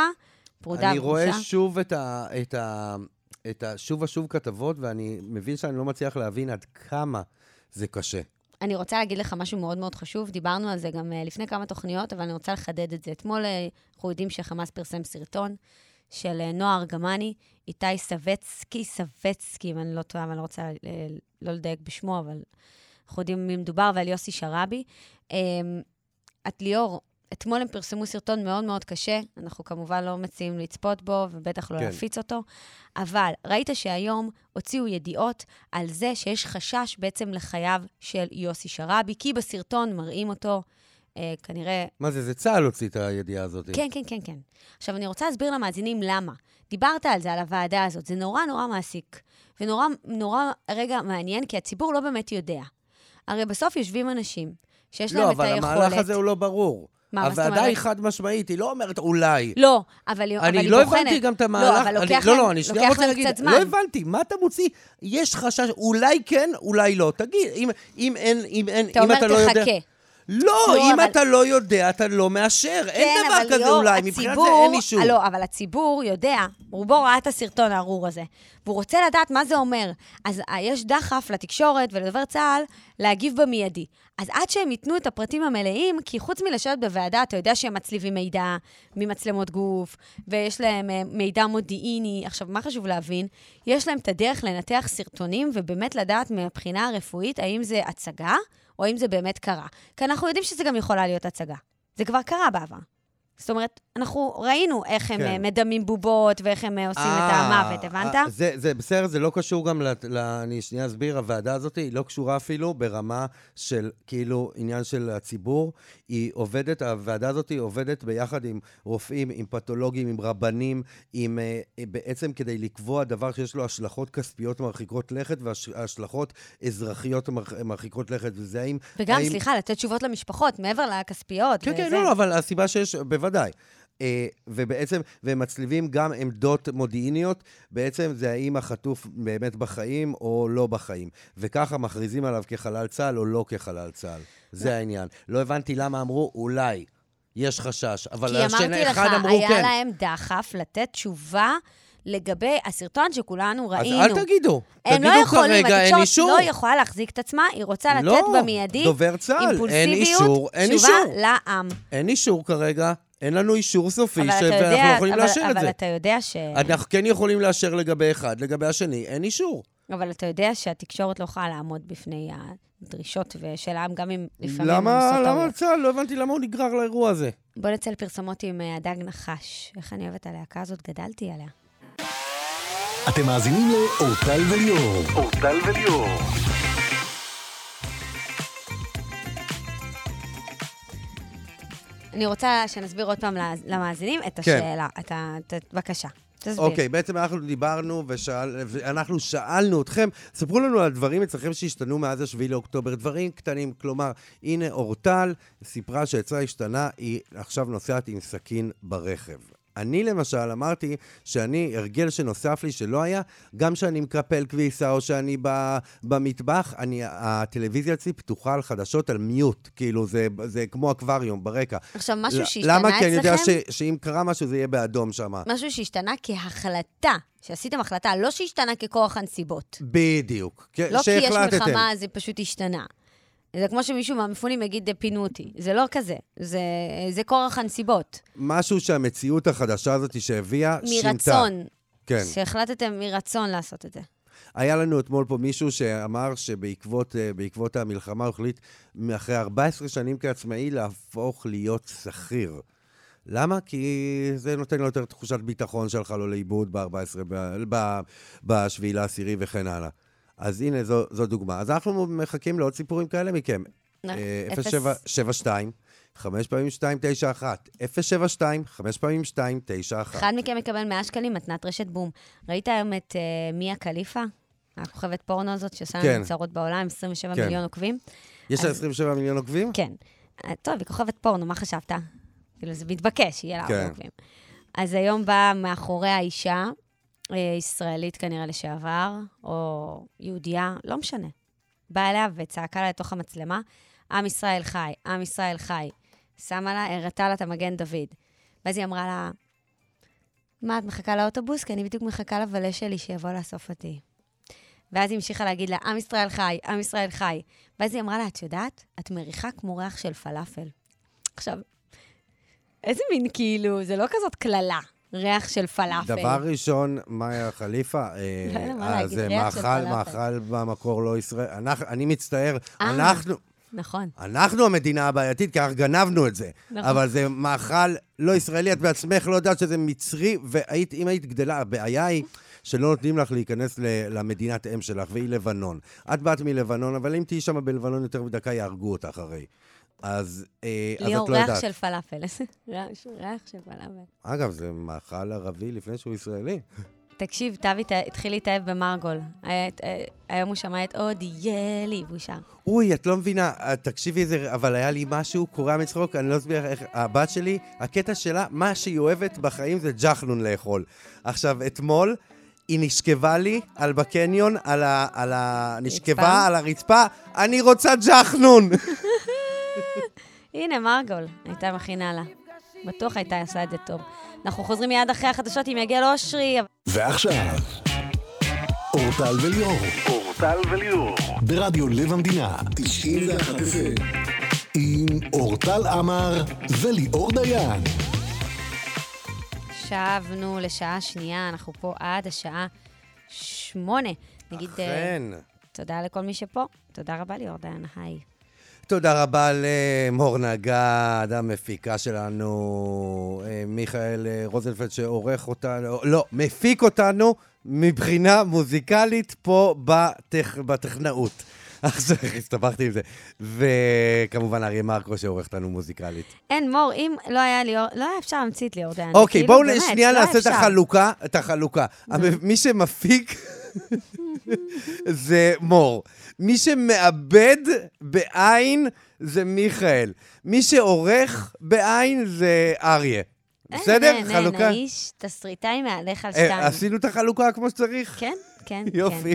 פרודה אני רואה גרושה. שוב את ה... את ה... את ה... שוב ושוב כתבות, ואני מבין שאני לא מצליח להבין עד כמה זה קשה. אני רוצה להגיד לך משהו מאוד מאוד חשוב, דיברנו על זה גם אה, לפני כמה תוכניות, אבל אני רוצה לחדד את זה. אתמול אה, אנחנו יודעים שחמאס פרסם סרטון של אה, נועה ארגמני, איתי סבצקי, סבצקי, אם אני לא טועה, ואני לא רוצה אה, לא לדייק בשמו, אבל אנחנו יודעים מי מדובר, ועל יוסי שרעבי. אה, את ליאור, אתמול הם פרסמו סרטון מאוד מאוד קשה, אנחנו כמובן לא מציעים לצפות בו, ובטח לא כן. להפיץ אותו, אבל ראית שהיום הוציאו ידיעות על זה שיש חשש בעצם לחייו של יוסי שרעבי, כי בסרטון מראים אותו, כנראה... מה זה, זה צה"ל הוציא את הידיעה הזאת. כן, כן, כן, כן. עכשיו, אני רוצה להסביר למאזינים למה. דיברת על זה, על הוועדה הזאת, זה נורא נורא מעסיק, ונורא נורא רגע מעניין, כי הציבור לא באמת יודע. הרי בסוף יושבים אנשים שיש להם לא, את אבל היכולת... המהלך הזה הוא לא ברור. מה, מה זאת הוועדה אומרת? היא חד משמעית, היא לא אומרת אולי. לא, אבל, אבל אני היא לא בוחנת. הבנתי גם את המהלך. לא, אבל אני- לוקח לא, להם, לא, אני שנייה רוצה להם להגיד. לא הבנתי, מה אתה מוציא? יש חשש, אולי כן, אולי לא. תגיד, אם, אם אין, אם אתה אם אומר, אתה לא יודע... תחכה. לא, לא, אם אבל- אתה לא יודע, אתה לא מאשר. אין כן, דבר אבל כזה ליאור, אולי, מבחינת זה הציבור- אין אישור. לא, אבל הציבור יודע, רובו ראה את הסרטון הארור הזה, והוא רוצה לדעת מה זה אומר. אז אה, יש דחף לתקשורת ולדובר צה"ל להגיב במיידי. אז עד שהם ייתנו את הפרטים המלאים, כי חוץ מלשבת בוועדה, אתה יודע שהם מצליבים מידע ממצלמות גוף, ויש להם אה, מידע מודיעיני. עכשיו, מה חשוב להבין? יש להם את הדרך לנתח סרטונים, ובאמת לדעת מהבחינה הרפואית האם זה הצגה, או האם זה באמת קרה. כי אנחנו יודעים שזה גם יכולה להיות הצגה. זה כבר קרה בעבר. זאת אומרת, אנחנו ראינו איך הם כן. כן. מדמים בובות ואיך הם אה, עושים את אה, המוות, הבנת? אה, זה, זה בסדר, זה לא קשור גם, ל, ל, אני שנייה אסביר, הוועדה הזאת היא לא קשורה אפילו ברמה של כאילו עניין של הציבור. היא עובדת, הוועדה הזאת היא עובדת ביחד עם רופאים, עם פתולוגים, עם רבנים, עם, אה, בעצם כדי לקבוע דבר שיש לו השלכות כספיות מרחיקות לכת והשלכות אזרחיות מרח, מרחיקות לכת. וזה האם... וגם, האם, סליחה, לתת תשובות למשפחות, מעבר לכספיות. כן, כן, וזה. לא, לא, אבל הסיבה שיש, בוודאי. אה, ובעצם, והם מצליבים גם עמדות מודיעיניות, בעצם זה האם החטוף באמת בחיים או לא בחיים. וככה מכריזים עליו כחלל צה"ל או לא כחלל צה"ל. זה העניין. לא הבנתי למה אמרו אולי. יש חשש, אבל כי אמרתי לך, אחד אמרו היה כן. להם דחף לתת תשובה לגבי הסרטון שכולנו אז ראינו. אל תגידו. הם תגידו לא יכולים, כרגע, אין התקשורת אישור. לא יכולה להחזיק את עצמה, היא רוצה לתת לא, במיידי דובר צה"ל, אין אימפולסיביות, אישור, אין תשובה אישור. לעם. אין אישור כרגע, אין לנו אישור סופי אבל אתה ש- ואנחנו לא יודע, יכולים אבל- לאשר את אבל זה. אתה יודע ש... אנחנו כן יכולים לאשר לגבי אחד, לגבי השני אין אישור. אבל אתה יודע שהתקשורת לא יכולה לעמוד בפני הדרישות ושלהם, גם אם לפעמים למה, למה. צה"ל? לא הבנתי למה הוא נגרר לאירוע הזה. בוא נצא לפרסומות עם אה, הדג נחש. איך אני אוהבת הלהקה הזאת, גדלתי עליה. אתם מאזינים לאורטל וליאור. אורטל וליאור. אני רוצה שנסביר עוד פעם למאזינים את כן. השאלה. אתה, ת- בבקשה, תסביר. אוקיי, בעצם אנחנו דיברנו ושאל, ואנחנו שאלנו אתכם, ספרו לנו על דברים אצלכם שהשתנו מאז השביעי לאוקטובר, דברים קטנים, כלומר, הנה אורטל סיפרה שאצלה השתנה, היא עכשיו נוסעת עם סכין ברכב. אני למשל אמרתי שאני, הרגל שנוסף לי שלא היה, גם כשאני מקפל כביסה או שאני ב, במטבח, אני, הטלוויזיה אצלי פתוחה על חדשות על מיוט, כאילו זה, זה כמו אקווריום ברקע. עכשיו, משהו שהשתנה למה? כי אני יודע אצלכם? ש, שאם קרה משהו זה יהיה באדום שם. משהו שהשתנה כהחלטה, שעשיתם החלטה, לא שהשתנה ככורח הנסיבות. בדיוק. לא כי יש. מלחמה, זה פשוט השתנה. זה כמו שמישהו מהמפונים יגיד, פינו אותי. זה לא כזה, זה, זה כורח הנסיבות. משהו שהמציאות החדשה הזאת שהביאה, שינתה. מרצון. כן. שהחלטתם מרצון לעשות את זה. היה לנו אתמול פה מישהו שאמר שבעקבות אה, המלחמה הוא החליט, אחרי 14 שנים כעצמאי, להפוך להיות שכיר. למה? כי זה נותן לו יותר תחושת ביטחון שהלכה לו לאיבוד ב-14, ב-7 לעשירי וכן הלאה. אז הנה, זו, זו דוגמה. אז אנחנו מחכים לעוד סיפורים כאלה מכם. אה, אפס- 072, 5 פעמים 2, 9, 1. 072, 5 פעמים 2, 9, 1. אחד מכם יקבל 100 שקלים מתנת רשת בום. ראית היום את uh, מיה קליפה? הכוכבת פורנו הזאת שעושה כן. צרות בעולם, 27 כן. מיליון עוקבים? יש לה אז- 27 מיליון עוקבים? כן. אה, טוב, היא כוכבת פורנו, מה חשבת? כאילו, זה מתבקש, יהיה לה כן. עוקבים. אז היום באה מאחוריה אישה, אה, ישראלית כנראה לשעבר, או יהודייה, לא משנה. באה אליה וצעקה לה לתוך המצלמה, עם ישראל חי, עם ישראל חי. שמה לה, הראתה לה את המגן דוד. ואז היא אמרה לה, מה, את מחכה לאוטובוס? כי אני בדיוק מחכה לבלה שלי שיבוא לאסוף אותי. ואז היא המשיכה להגיד לה, עם ישראל חי, עם ישראל חי. ואז היא אמרה לה, את יודעת, את מריחה כמו ריח של פלאפל. עכשיו, איזה מין כאילו, זה לא כזאת קללה, ריח של פלאפל. דבר ראשון, מאיה חליפה, אה, לא מה אה, זה מאכל. מאכל במקור לא ישראל. אני מצטער, אה. אנחנו... נכון. אנחנו המדינה הבעייתית, כי אנחנו גנבנו את זה. נכון. אבל זה מאכל לא ישראלי, את בעצמך לא יודעת שזה מצרי, ואם היית גדלה, הבעיה היא שלא נותנים לך להיכנס למדינת אם שלך, והיא לבנון. את באת מלבנון, אבל אם תהיי שם בלבנון יותר מדקה, יהרגו אותך הרי. אז, אה, אז את ליאור, לא ריח יודעת. של פלאפל. ריח ריח של פלאפל. אגב, זה מאכל ערבי לפני שהוא ישראלי. תקשיב, טבי ת- התחיל להתאהב במרגול. אה, היום הוא שמע את עוד יהיה לי, שר. אוי, את לא מבינה, אה, תקשיבי איזה, אבל היה לי משהו קורע מצחוק, אני לא אסביר איך, הבת שלי, הקטע שלה, מה שהיא אוהבת בחיים זה ג'חנון לאכול. עכשיו, אתמול, היא נשכבה לי על בקניון, על ה... על ה... נשכבה? על הרצפה, אני רוצה ג'חנון! הנה, מרגול, הייתה מכינה לה. בטוח הייתה עושה את זה טוב. אנחנו חוזרים מיד אחרי החדשות עם יגל אושרי. ועכשיו, אורטל וליאור. אורטל וליאור. ברדיו לב המדינה, 91 FM. עם אורטל עמר וליאור דיין. שבנו לשעה שנייה, אנחנו פה עד השעה שמונה. נגיד אה, אכן. תודה לכל מי שפה. תודה רבה, ליאור דיין, היי. תודה רבה למור נגד, המפיקה שלנו, אה, מיכאל אה, רוזנפלד שעורך אותנו, לא, מפיק אותנו מבחינה מוזיקלית פה בטכ, בטכנאות. עכשיו, הסתבכתי עם זה. וכמובן אריה מרקו שעורך אותנו מוזיקלית. אין, מור, אם לא היה ליאור, לא היה אפשר להמציא את ליאור דיין. אוקיי, כאילו, בואו שנייה לא נעשה את. החלוקה, את החלוקה. מי שמפיק זה מור. מי שמאבד בעין זה מיכאל. מי שעורך בעין זה אריה. אין, בסדר? אין, אין, חלוקה? האיש תסריטאי מהלך על אה, שתיים. עשינו את החלוקה כמו שצריך? כן, כן, כן. יופי.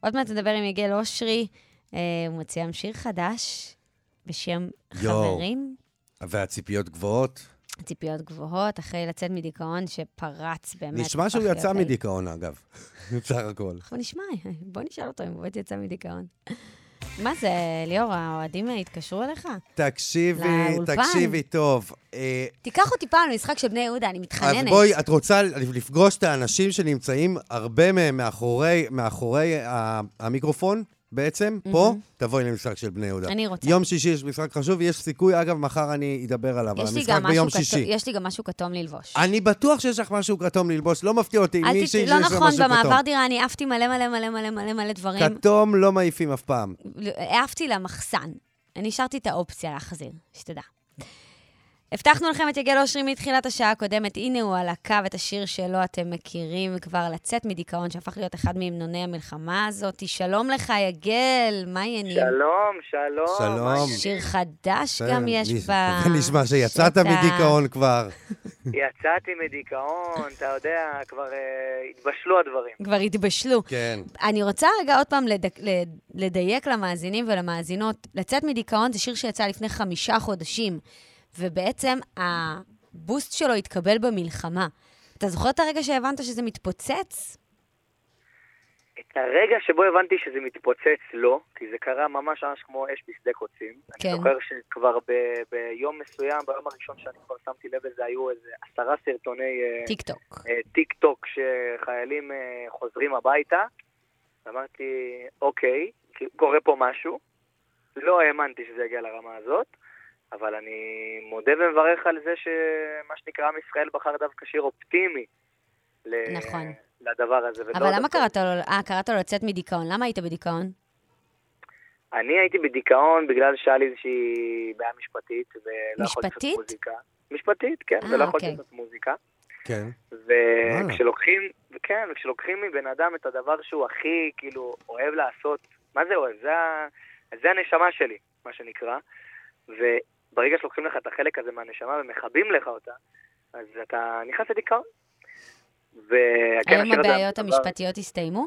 עוד מעט נדבר עם יגל אושרי. אה, הוא מציע עם שיר חדש בשם יואו. חברים. והציפיות גבוהות. ציפיות גבוהות, אחרי לצאת מדיכאון שפרץ באמת. נשמע שהוא יצא. מדיכאון, אגב. בסך הכל. אנחנו נשמע, בוא נשאל אותו אם הוא באמת יצא מדיכאון. מה זה, ליאור, האוהדים התקשרו אליך? תקשיבי. תקשיבי טוב. אה, תיקח אותי פעם למשחק של בני יהודה, אני אז מתחננת. בואי, את רוצה לפגוש את האנשים שנמצאים, הרבה מהם מאחורי, המיקרופון בעצם, פה, תבואי למשחק של בני יהודה. אני רוצה. יום שישי יש משחק חשוב, יש סיכוי, אגב, מחר אני אדבר עליו, על המשחק ביום משהו שישי. יש לי גם משהו כתום ללבוש. אני בטוח שיש לך משהו כתום ללבוש, לא מפתיע אותי, מישהי שיש לא לה משהו נכון, כתום. במעבר דירה אני עפתי מלא מלא מלא מלא מלא מלא דברים. כתום לא מעיפים אף פעם. העפתי למחסן. אני השארתי את האופציה להחזיר, שתדע. הבטחנו לכם את יגל אושרי מתחילת השעה הקודמת, הנה הוא על הקו, את השיר שלו אתם מכירים כבר, לצאת מדיכאון, שהפך להיות אחד מהמנוני המלחמה הזאת. שלום לך, יגל, מה העניינים? שלום, שלום. שלום. שיר חדש גם יש ב... נשמע שיצאת שטח. מדיכאון כבר. יצאתי מדיכאון, אתה יודע, כבר אה, התבשלו הדברים. כבר התבשלו. כן. אני רוצה רגע עוד פעם לדק, לד- לדייק למאזינים ולמאזינות. לצאת מדיכאון זה שיר שיצא לפני חמישה חודשים, ובעצם הבוסט שלו התקבל במלחמה. אתה זוכר את הרגע שהבנת שזה מתפוצץ? את הרגע שבו הבנתי שזה מתפוצץ, לא, כי זה קרה ממש ממש כמו אש בשדה קוצים. כן. אני זוכר שכבר ב- ביום מסוים, ביום הראשון שאני כבר שמתי לב לזה, היו איזה עשרה סרטוני אה, טיק טוק. אה, טיק טוק שחיילים אה, חוזרים הביתה. אמרתי, אוקיי, קורה פה משהו. לא האמנתי שזה יגיע לרמה הזאת, אבל אני מודה ומברך על זה שמה שנקרא עם ישראל בחר דווקא שיר אופטימי. ל- נכון. לדבר הזה. אבל למה דווקא- קראת לו, אה, קראת לו לצאת מדיכאון? למה היית בדיכאון? אני הייתי בדיכאון בגלל שהיה לי איזושהי בעיה משפטית, ולא יכולתי לעשות משפטית? מוזיקה. משפטית, כן, אה, ולא יכולתי אוקיי. לעשות מוזיקה. כן. וכשלוקחים, כן, וכשלוקחים מבן אדם את הדבר שהוא הכי, כאילו, אוהב לעשות, מה זה אוהב? זה, זה הנשמה שלי, מה שנקרא. וברגע שלוקחים לך את החלק הזה מהנשמה ומכבים לך אותה, אז אתה נכנס לדיכאון. היום הזה הבעיות המשפטיות הסתיימו?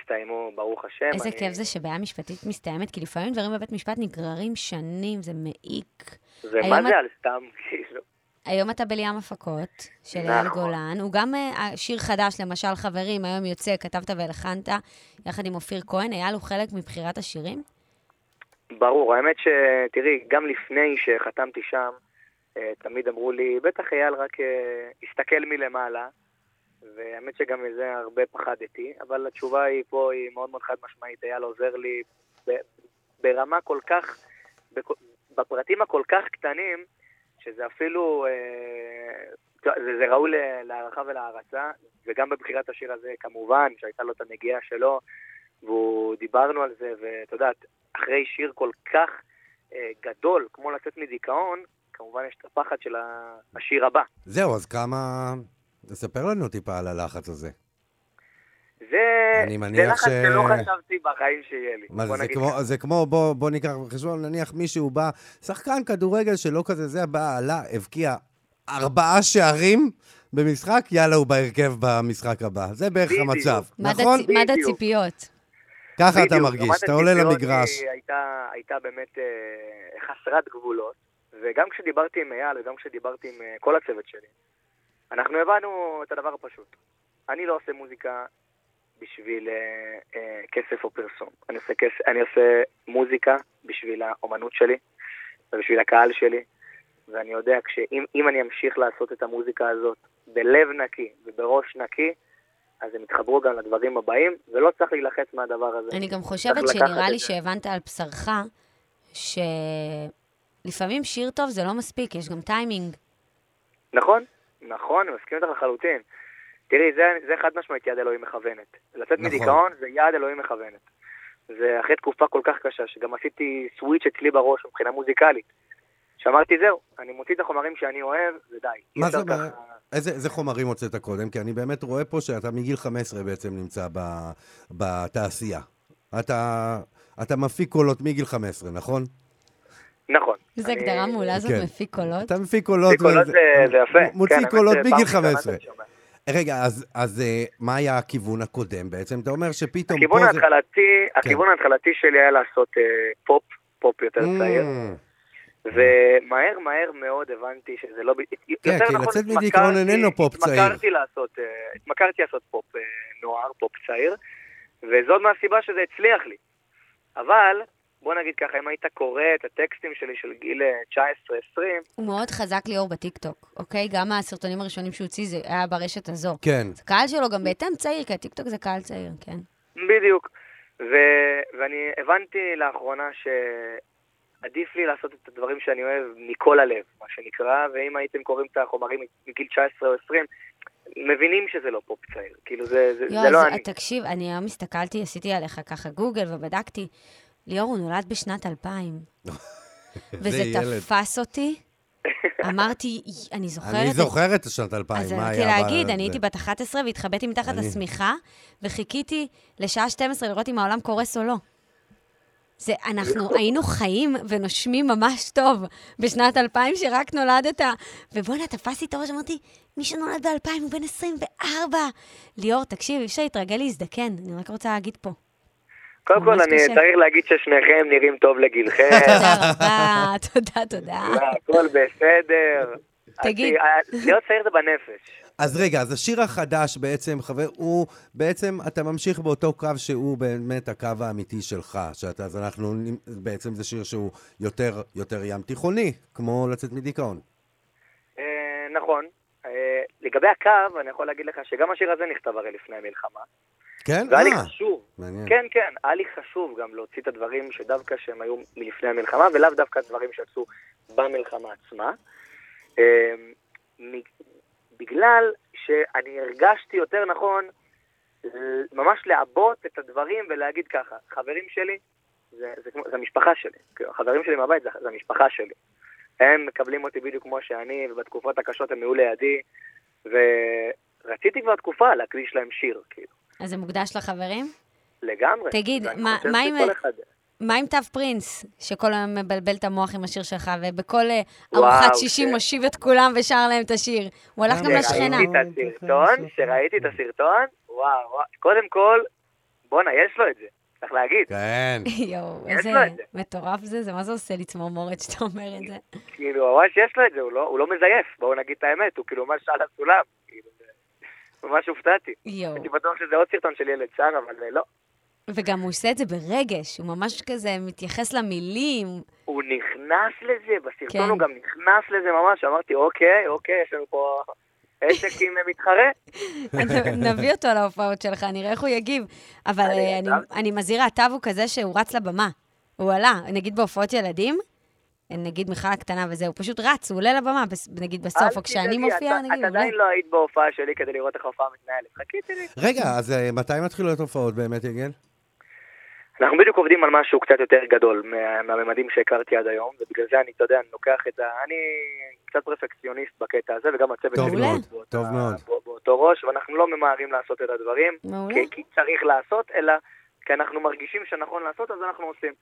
הסתיימו, ברוך השם. איזה אני- כיף זה שבעיה משפטית מסתיימת, כי לפעמים דברים בבית משפט נגררים שנים, זה מעיק. היום את- זה על סתם, כאילו? היום אתה בלים הפקות של נכון. אייל גולן. הוא גם אה, שיר חדש, למשל, חברים, היום יוצא, כתבת והלחנת, יחד עם אופיר כהן. אייל הוא חלק מבחירת השירים? ברור, האמת שתראי, גם לפני שחתמתי שם, אה, תמיד אמרו לי, בטח אייל רק אה, הסתכל מלמעלה, והאמת שגם מזה הרבה פחדתי, אבל התשובה היא פה היא מאוד מאוד חד משמעית, אייל עוזר לי ברמה כל כך, בפרטים הכל כך קטנים, שזה אפילו, אה, זה, זה ראוי להערכה ולהערצה, וגם בבחירת השיר הזה כמובן, שהייתה לו את הנגיעה שלו, ודיברנו על זה, ואת יודעת, אחרי שיר כל כך אה, גדול, כמו לצאת מדיכאון, כמובן יש את הפחד של השיר הבא. זהו, אז כמה... תספר לנו טיפה על הלחץ הזה. זה, אני זה מניח לחץ ש- שלא חשבתי בחיים שיהיה לי. מה בוא זה, זה כמו. זה כמו, בוא, בוא ניקח בחשבון, נניח מישהו בא, שחקן כדורגל שלא כזה, זה בא, עלה, הבקיע ארבעה שערים במשחק, יאללה, הוא בהרכב במשחק הבא. זה בערך בדיוק. המצב, נכון? מד. הציפיות. ככה אתה מרגיש, אתה עולה למגרש. הייתה, הייתה באמת אה, חסרת גבולות, וגם כשדיברתי עם אייל וגם כשדיברתי עם אה, כל הצוות שלי, אנחנו הבנו את הדבר הפשוט. אני לא עושה מוזיקה בשביל אה, אה, כסף או פרסום. אני עושה, כס, אני עושה מוזיקה בשביל האומנות שלי ובשביל הקהל שלי, ואני יודע שאם אם אני אמשיך לעשות את המוזיקה הזאת בלב נקי ובראש נקי, אז הם יתחברו גם לדברים הבאים, ולא צריך להילחץ מהדבר הזה. אני גם חושבת שנראה לי. שהבנת על בשרך, שלפעמים שיר טוב זה לא מספיק, יש גם טיימינג. נכון, נכון, אני מסכים איתך לחלוטין. תראי, זה, זה חד משמעית יד אלוהים מכוונת. לצאת נכון. מדיכאון זה יד אלוהים מכוונת. זה אחרי תקופה כל כך קשה, שגם עשיתי סוויץ' אצלי בראש מבחינה מוזיקלית. שאמרתי, זהו, אני מוציא את החומרים שאני אוהב, ודי. מה זה, ככה- איזה, איזה חומרים הוצאת קודם? כי אני באמת רואה פה שאתה מגיל 15 בעצם נמצא ב, בתעשייה. אתה, אתה מפיק קולות מגיל 15, נכון? נכון. איזו אני- הגדרה מעולה זאת, כן. מפיק קולות. אתה מפיק קולות. מפיק קולות זה- זה יפה. מוציא כן, קולות מגיל ראשונה 15. שאני שומע. רגע, אז, אז אה, מה היה הכיוון הקודם בעצם? אתה אומר שפתאום הכיוון פה זה... כן. ההתחלתי, הכיוון ההתחלתי שלי היה לעשות אה, פופ, פופ יותר צעיר. ומהר מהר מאוד הבנתי שזה לא... ב- כן, יותר כי נכון, לצאת מדיכאון איננו פופ צעיר. התמכרתי לעשות, אה, התמכרתי לעשות פופ אה, נוער, פופ צעיר, וזאת מהסיבה שזה הצליח לי. אבל בוא נגיד ככה, אם היית קורא את הטקסטים שלי של גיל 19-20, הוא מאוד חזק ליאור בטיקטוק, אוקיי? גם הסרטונים הראשונים שהוא הוציא, זה היה ברשת הזו. כן. הקהל שלו גם בהתאם צעיר, כי הטיקטוק זה קהל צעיר, כן. בדיוק. ו- ואני הבנתי לאחרונה שעדיף לי לעשות את הדברים שאני אוהב מכל הלב, מה שנקרא, ואם הייתם קוראים את החומרים מגיל 19 או 20, מבינים שזה לא פופ צעיר. כאילו, זה, זה, יואו, זה לא אז אני. תקשיב, אני היום הסתכלתי, עשיתי עליך ככה גוגל ובדקתי. ליאור, הוא נולד בשנת 2000. וזה. תפס אותי. אמרתי, אני זוכרת... אני את- זוכר את שנת 2000, אז מה רציתי היה... להגיד, ב- אני זה? הייתי בת 11 והתחבאתי מתחת אני- לשמיכה, וחיכיתי לשעה 12 לראות אם העולם קורס או לא. זה, אנחנו היינו חיים ונושמים ממש טוב בשנת 2000 שרק נולדת. ובואנה, תפסתי את הראש, אמרתי, מי שנולד ב-2000 הוא בן 24. ליאור, תקשיב, אי אפשר להתרגל להזדקן, אני רק רוצה להגיד פה. קודם כל, אני. צריך להגיד ששניכם נראים טוב לגילכם, תודה רבה, תודה, תודה. הכל בסדר. תגיד. אז, להיות צעיר זה בנפש. אז רגע, אז השיר החדש בעצם, חבר, הוא בעצם, אתה ממשיך באותו קו שהוא באמת הקו האמיתי שלך. שאתה, אז אנחנו, בעצם זה שיר שהוא יותר, יותר ים תיכוני, כמו לצאת מדיכאון. אה, נכון. אה, לגבי הקו, אני יכול להגיד לך שגם השיר הזה נכתב הרי לפני המלחמה. כן? והיה לי אה, חשוב. מעניין. כן, כן, היה לי חשוב גם להוציא את הדברים שדווקא שהם היו מלפני המלחמה, ולאו דווקא דברים שיצאו במלחמה עצמה. בגלל שאני הרגשתי יותר נכון ממש לעבות את הדברים ולהגיד ככה, חברים שלי, זה, זה, זה המשפחה שלי. כאילו, החברים שלי מהבית זה, זה המשפחה שלי. הם מקבלים אותי בדיוק כמו שאני, ובתקופות הקשות הם היו לידי, ורציתי כבר תקופה להקדיש להם שיר, כאילו. אז זה מוקדש לחברים? לגמרי. תגיד, מה- מה עם- אחד- מה עם תו פרינס, שכל היום מבלבל את המוח עם השיר שלך, ובכל אה, ארוחת שישי. מושיב את כולם ושר להם את השיר? הוא הלך גם לשכנה. כשראיתי את הסרטון, כשראיתי את הסרטון, וואו, וואו, קודם כל, בואנה, יש לו את זה, צריך להגיד. כן. יואו, איזה. מטורף זה, זה מה זה עושה לי צמרמורת שאתה אומר את זה? כאילו, ממש יש לו את זה, הוא לא, הוא לא מזייף, בואו נגיד את האמת, הוא כאילו ממש על הסולם. כאילו, ממש הופתעתי. יואו. הייתי בטוח שזה עוד סרטון של ילד שר, אבל אה, לא. וגם הוא עושה את זה ברגש, הוא ממש כזה מתייחס למילים. הוא נכנס לזה, בסרטון כן. הוא גם נכנס לזה ממש, אמרתי, אוקיי, אוקיי, יש לנו פה עסק עם מתחרה. נביא אותו להופעות שלך, נראה איך הוא יגיב. אבל אני אה, אני-. אני מזהירה, התו הוא כזה שהוא רץ לבמה. הוא עלה, נגיד בהופעות ילדים, נגיד מיכל הקטנה וזה, הוא פשוט רץ, הוא עולה לבמה, נגיד בסוף, או כשאני מופיעה, נגיד, את הוא עולה. עדיין לא היית בהופעה שלי כדי לראות איך ההופעה מתנהלת. חיכיתי לי. רגע, אז אה, מתי מתחילות הופעות באמת, יגל? אנחנו בדיוק עובדים על משהו קצת יותר גדול מה- מהממדים שהכרתי עד היום, ובגלל זה אני, אתה יודע, אני לוקח את ה... אני קצת פרפקציוניסט בקטע הזה, וגם הצוות שלי מאוד, באותה- טוב מאוד. בא- באותו ראש, ואנחנו לא ממהרים לעשות את הדברים, מעולה. כי, כי צריך לעשות, אלא כי אנחנו מרגישים שנכון לעשות, אז אנחנו עושים.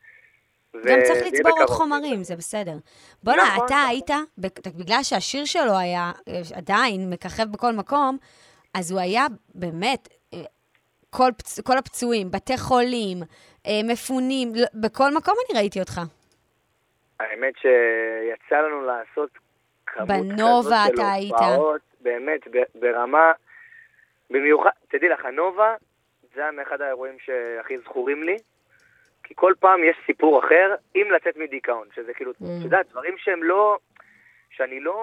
גם צריך לצבור עוד. חומרים, זה בסדר. בואנה, נכון, אתה נכון. היית, בגלל שהשיר שלו היה אה, עדיין מככב בכל מקום, אז הוא היה באמת, אה, כל, פצ... כל הפצועים, בתי חולים, מפונים, לא- בכל מקום אני ראיתי אותך. האמת שיצא לנו לעשות כמות בנובה כזאת של. הופעות, באמת, ברמה, במיוחד, תדעי לך, הנובה זה היה מאחד האירועים שהכי זכורים לי, כי כל פעם יש סיפור אחר עם לצאת מדיכאון, שזה כאילו, את Mm. יודעת, דברים שהם לא, שאני לא,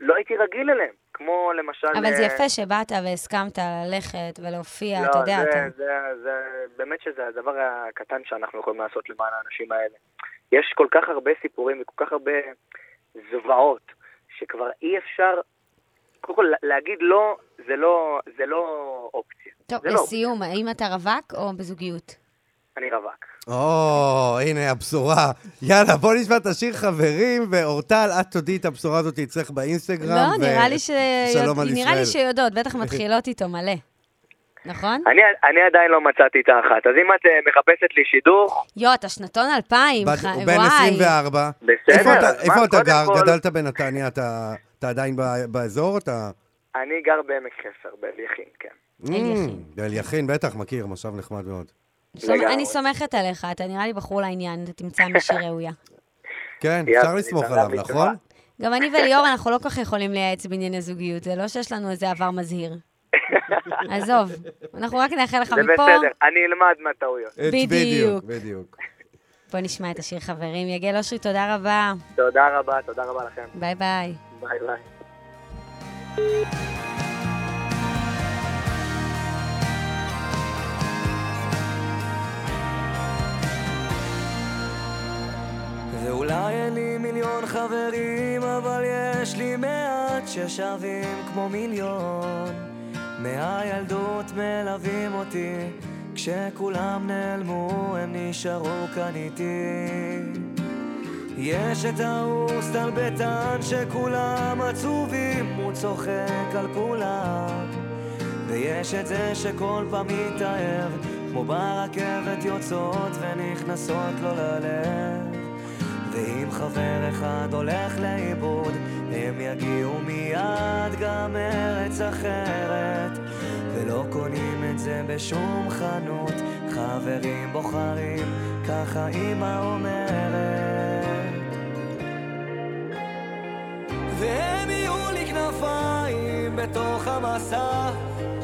לא הייתי רגיל אליהם, כמו למשל... אבל זה אה, יפה שבאת והסכמת ללכת ולהופיע, לא, אתה יודע, זה, אתה... זה, זה, באמת שזה הדבר הקטן שאנחנו יכולים לעשות למען האנשים האלה. יש כל כך הרבה סיפורים וכל כך הרבה זוועות, שכבר אי אפשר, קודם כל להגיד לא, זה לא, זה לא אופציה. טוב, זה לא לסיום, האם אתה רווק או בזוגיות? אני רווק. או, הנה הבשורה. יאללה, בוא נשמע את השיר חברים, ואורטל, את תודיעי את הבשורה הזאת אצלך באינסטגרם. לא, ו- נראה לי ש... שלום על נראה לי ישראל. שיודעות, בטח מתחילות איתו מלא. נכון? אני, אני עדיין לא מצאתי את האחת, אז אם את אה, מחפשת לי שידוך, יו, אתה שנתון 2000, בת- ח- הוא בן וואי. 24. בסדר. איפה אתה- איפה אתה גר? כל, גדלת בנתניה, אתה אתה עדיין ב- באזור? אתה... אני גר בעמק חפר, באליכין, כן. Mm, אליכין, בטח, מכיר, מושב נחמד מאוד. לגמרי. אני סומכת עליך, אתה נראה לי בחור לעניין, אתה תמצא מישהי ראויה. כן, אפשר לסמוך עליו, נכון? גם אני וליאור, אנחנו לא כל כך יכולים לייעץ בענייני זוגיות, זה לא שיש לנו איזה עבר מזהיר. עזוב, אנחנו רק נאחל לך זה מפה, בסדר, אני אלמד מהטעויות. אה, בדיוק. בדיוק. בוא נשמע את השיר חברים. יגל אושרי, תודה רבה. תודה רבה, תודה רבה לכם. ביי ביי. ביי ביי. חברים, אבל יש לי מעט ששווים כמו מיליון. מהילדות מלווים אותי, כשכולם נעלמו הם נשארו כאן איתי. יש את ההוא סטלבטן שכולם עצובים, הוא צוחק על כולם. ויש את זה שכל פעם מתאהב, כמו ברכבת יוצאות ונכנסות לו ללב. ואם חבר אחד הולך לאיבוד, הם יגיעו מיד גם מארץ אחרת. ולא קונים את זה בשום חנות, חברים בוחרים, ככה אמא אומרת. והם יהיו לי כנפיים בתוך המסע,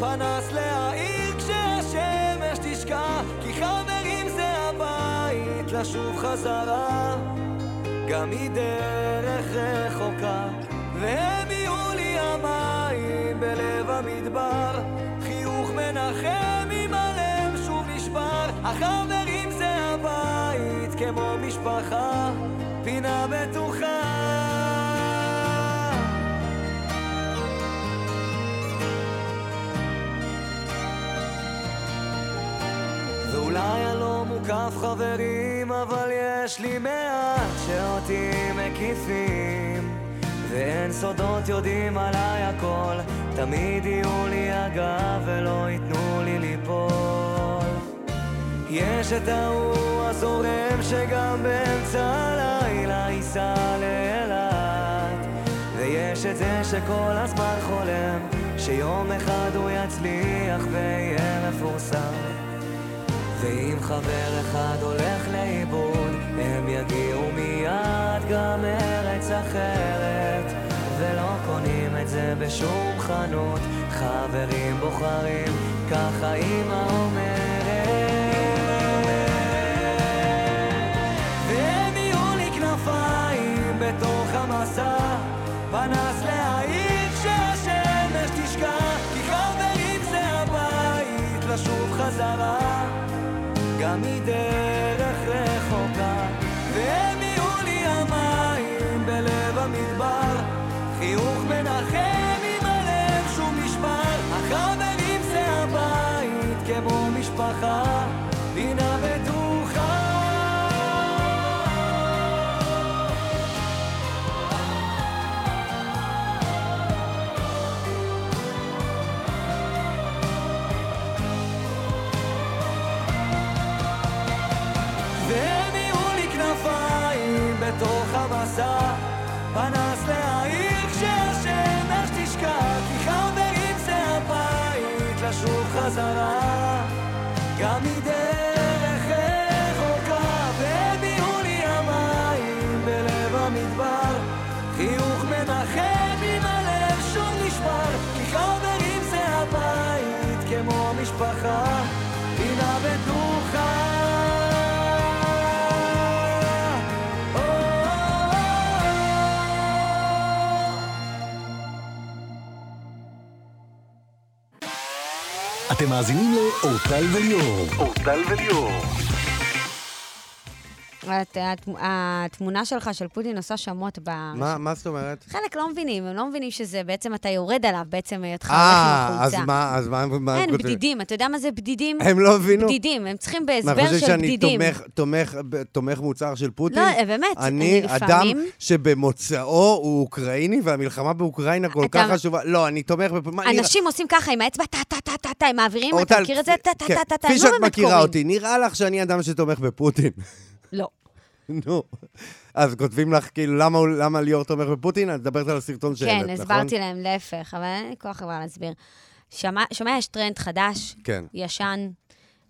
פנס להעיר כשהשמש תשקע, כי חברים זה הבית לשוב חזרה. גם מדרך רחוקה, והם יהיו לי המים בלב המדבר, חיוך מנחם אם הלב שוב נשבר, החברים זה הבית כמו משפחה, פינה בטוחה. ואולי אני לא מוקף חברים, אבל יש לי מעט שאותי מקיפים. ואין סודות יודעים עליי הכל, תמיד יהיו לי הגב ולא ייתנו לי ליפול. יש את ההוא הזורם שגם באמצע הלילה ייסע לאילת. ויש את זה שכל הזמן חולם, שיום אחד הוא יצליח ויהיה מפורסם. ואם חבר אחד הולך לאיבוד, הם יגיעו מיד גם מארץ אחרת. ולא קונים את זה בשום חנות, חברים בוחרים, ככה אמא אומרת. והם יהיו לי כנפיים בתוך המסע, פנס להעיר כשהשמש תשקע, כי חברים זה הבית לשוב חזרה. גם מדרך רחוקה, אתם מאזינים לאורטל וליאור. אורטל וליאור. הת- הת- התמונה שלך של פוטין עושה שמות ב... מה מה זאת אומרת? חלק לא מבינים, הם לא מבינים שזה בעצם, אתה יורד עליו, בעצם היותך הולך אה, עם אז חולצה. מה, אז מה, מה אין? בדידים. אתה יודע מה זה בדידים? הם לא הבינו? בדידים, הם צריכים מה, בהסבר חושב של שאני בדידים. תומך, תומך, תומך מוצר של פוטין? לא, אה, באמת, אני אני אדם לפעמים- שבמוצאו הוא אוקראיני, והמלחמה באוקראינה כל אתה- כך חשובה. לא, אני תומך בפ... אנשים עושים ככה עם האצבע, טה, טה, טה, טה, טה, הם מעבירים, אתה מכיר את זה? טה, טה, כן, טה, טה, טה, כפי הם שאת לא באמת מכירה קוראים. אותי, נראה לך שאני אדם שתומך בפוטין. נו. אז כותבים לך, כאילו, למה למה ליאור תומך בפוטין? את מדברת על הסרטון שהעלית, כן, נכון? הסברתי להם להפך, אבל אין לי כוח כבר להסביר. שמע, שומע, יש טרנד חדש, כן. ישן,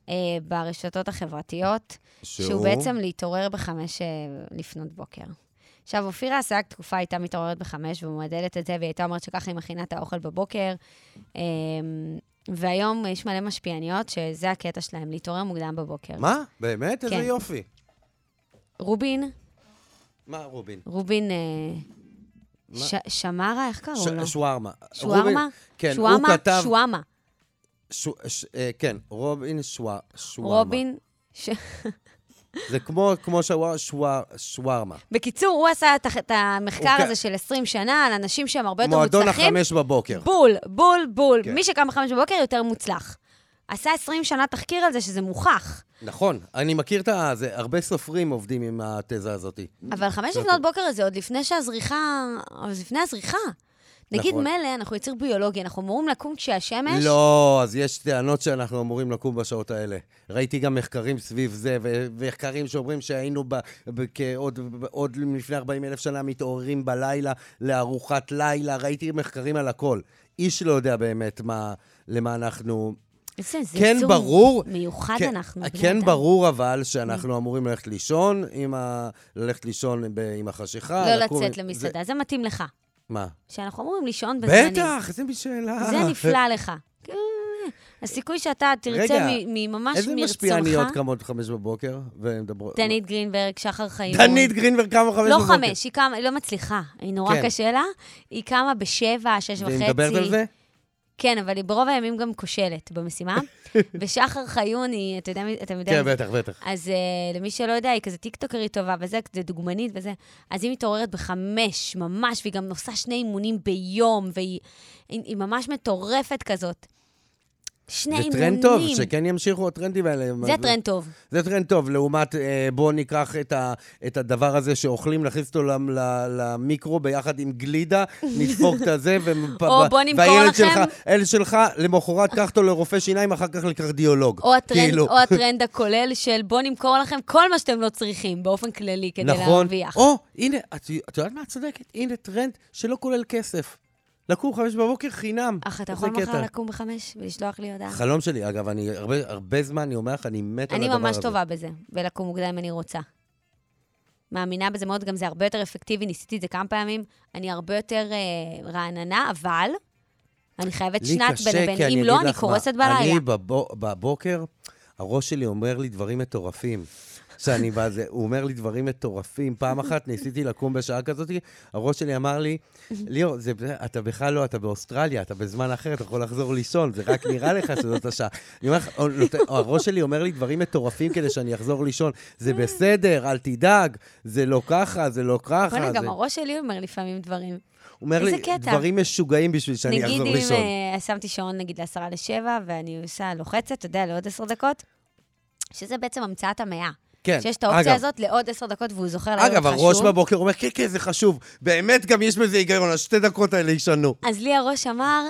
אה, ברשתות החברתיות, שהוא? שהוא? בעצם להתעורר בחמש אה, לפנות בוקר. עכשיו, אופירה אסייג תקופה הייתה מתעוררת בחמש ומועדדת את זה, והיא הייתה אומרת שככה היא מכינה את האוכל בבוקר. אה, והיום יש מלא משפיעניות שזה הקטע שלהם, להתעורר מוקדם בבוקר. מה? באמת? איזה כן. יופי. רובין, מה רובין? רובין אה? ש- שמרה, איך קראו לו? שווארמה. שווארמה? כן, הוא שווארמה? כתב... שוואמה. ש- ש- אה, כן, רובין שוואר- שווארמה. רובין. זה כמו כמו שוואר- שוואר- שווארמה. בקיצור, הוא עשה את את המחקר כ- הזה של 20 שנה על אנשים שהם הרבה יותר מועדון מוצלחים. החמש בבוקר. בול, בול, בול. כן. מי שקם בחמש בבוקר יותר מוצלח. עשה 20 שנה תחקיר על זה, שזה מוכח. נכון, אני מכיר את ה... זה, הרבה סופרים עובדים עם התזה הזאת. אבל חמש זה לפנות. בוקר הזה, עוד לפני שהזריחה... עוד לפני הזריחה. נגיד נכון. מילא, אנחנו יציר ביולוגי, אנחנו אמורים לקום כשהשמש... לא, אז יש טענות שאנחנו אמורים לקום בשעות האלה. ראיתי גם מחקרים סביב זה, ומחקרים שאומרים שהיינו ב- ב- כעוד עוד לפני 40 אלף שנה מתעוררים בלילה לארוחת לילה. ראיתי מחקרים על הכל. איש לא יודע באמת מה, למה אנחנו... איזה זה כן, ברור. מיוחד כן, אנחנו. כן אדם. ברור אבל שאנחנו אמורים ללכת לישון עם ה... ללכת לישון ב... עם החשיכה. לא לקום- לצאת זה- למסעדה, זה מתאים לך. מה? שאנחנו אמורים לישון בזמנים. בטח, איזה שאלה. זה נפלא לך. כן, הסיכוי שאתה תרצה רגע, ממש איזה משפיעניות מרצונך... קמות חמש בבוקר ומדברות? דנית גרינברג, שחר חיים. דנית גרינברג קמה חמש לא בבוקר. חמש, היא קמה, היא לא מצליחה. היא נורא כן. קשה לה. היא קמה בשבע, שש וחצי. והיא מדברת על זה? כן, אבל היא ברוב הימים גם כושלת במשימה. ושחר חיון היא, אתה יודע, אתם יודעים... כן, בטח, בטח. אז אה, למי שלא יודע, היא כזה טיקטוקרית טובה וזה, זה דוגמנית וזה. אז היא מתעוררת בחמש, ממש, והיא גם עושה שני אימונים ביום, והיא היא, היא ממש מטורפת כזאת. שני זה אימונים. טרנד טוב, שכן ימשיכו הטרנדים האלה. זה טרנד טוב. זה טרנד טוב, לעומת אה, בואו ניקח את, ה, את הדבר הזה שאוכלים, נכניס אותו למיקרו ביחד עם גלידה, נדפוק את הזה, ופ- או בוא נמכור והילד לכם- שלך, הילד שלך, למחרת קח אותו לרופא שיניים, אחר כך לקרדיולוג. או הטרנד, כאילו. או הטרנד הכולל של בוא נמכור לכם כל מה שאתם לא צריכים, באופן כללי, כדי נכון. להרוויח. או, הנה, את, את יודעת מה את צודקת? הנה טרנד שלא כולל כסף. לקום חמש בבוקר חינם. אך אתה יכול מחר. לקום בחמש ולשלוח לי הודעה? חלום שלי, אגב, אני הרבה, הרבה זמן, אני אומר לך, אני מת על אני הדבר הזה. ממש טובה בזה, בלקום מוקדם אני רוצה. מאמינה בזה מאוד, גם זה הרבה יותר אפקטיבי, ניסיתי את זה כמה פעמים. אני הרבה יותר אה, רעננה, אבל אני חייבת שנת קשה, בין לבין. אם לא, אני קורסת בלילה. אני בבו, בבוקר, הראש שלי אומר לי דברים מטורפים. שאני בזה, הוא אומר לי דברים מטורפים. פעם אחת ניסיתי לקום בשעה כזאת, הראש שלי אמר לי, ליאור, זה, אתה בכלל לא, אתה באוסטרליה, אתה בזמן אחר, אתה יכול לחזור לישון, זה רק נראה לך שזאת השעה. אני אומר לך, או, הראש שלי אומר לי דברים מטורפים כדי שאני אחזור לישון. זה בסדר, אל תדאג, זה לא ככה, זה לא ככה. בוא'נה, זה... גם הראש שלי אומר לפעמים דברים. הוא אומר לי קטע. דברים משוגעים בשביל שאני נגיד אחזור אם לישון. אה, שמתי שעון נגיד לעשרה לשבע, ואני עושה, לוחצת, אתה יודע, לעוד עשר דקות, שזה בעצם המצאת המאה. כן, שיש את האופציה אגב, הזאת לעוד עשר דקות, והוא זוכר אגב, חשוב. הראש בבוקר אומר, כן, כן, זה חשוב. באמת, גם יש בזה היגיון, השתי דקות האלה ישנו. אז לי הראש אמר,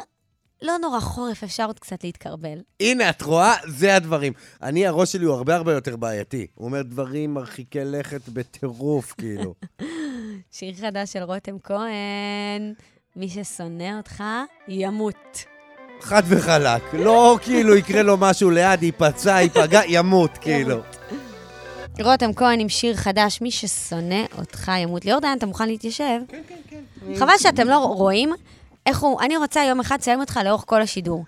לא נורא חורף, אפשר עוד קצת להתקרבל. הנה, את רואה? זה הדברים. אני, הראש שלי הוא הרבה הרבה יותר בעייתי. הוא אומר דברים מרחיקי לכת בטירוף, כאילו. שיר חדש של רותם כהן, מי ששונא אותך, ימות. חד וחלק. לא כאילו יקרה לו משהו ליד, ייפצע, ייפגע, ימות, כאילו. רותם כהן עם שיר חדש, מי ששונא אותך ימות. ליאור דיין, אתה מוכן להתיישב? כן, כן, כן. חבל שאתם לא רואים איך הוא... אני רוצה יום אחד לסיים אותך לאורך כל השידור.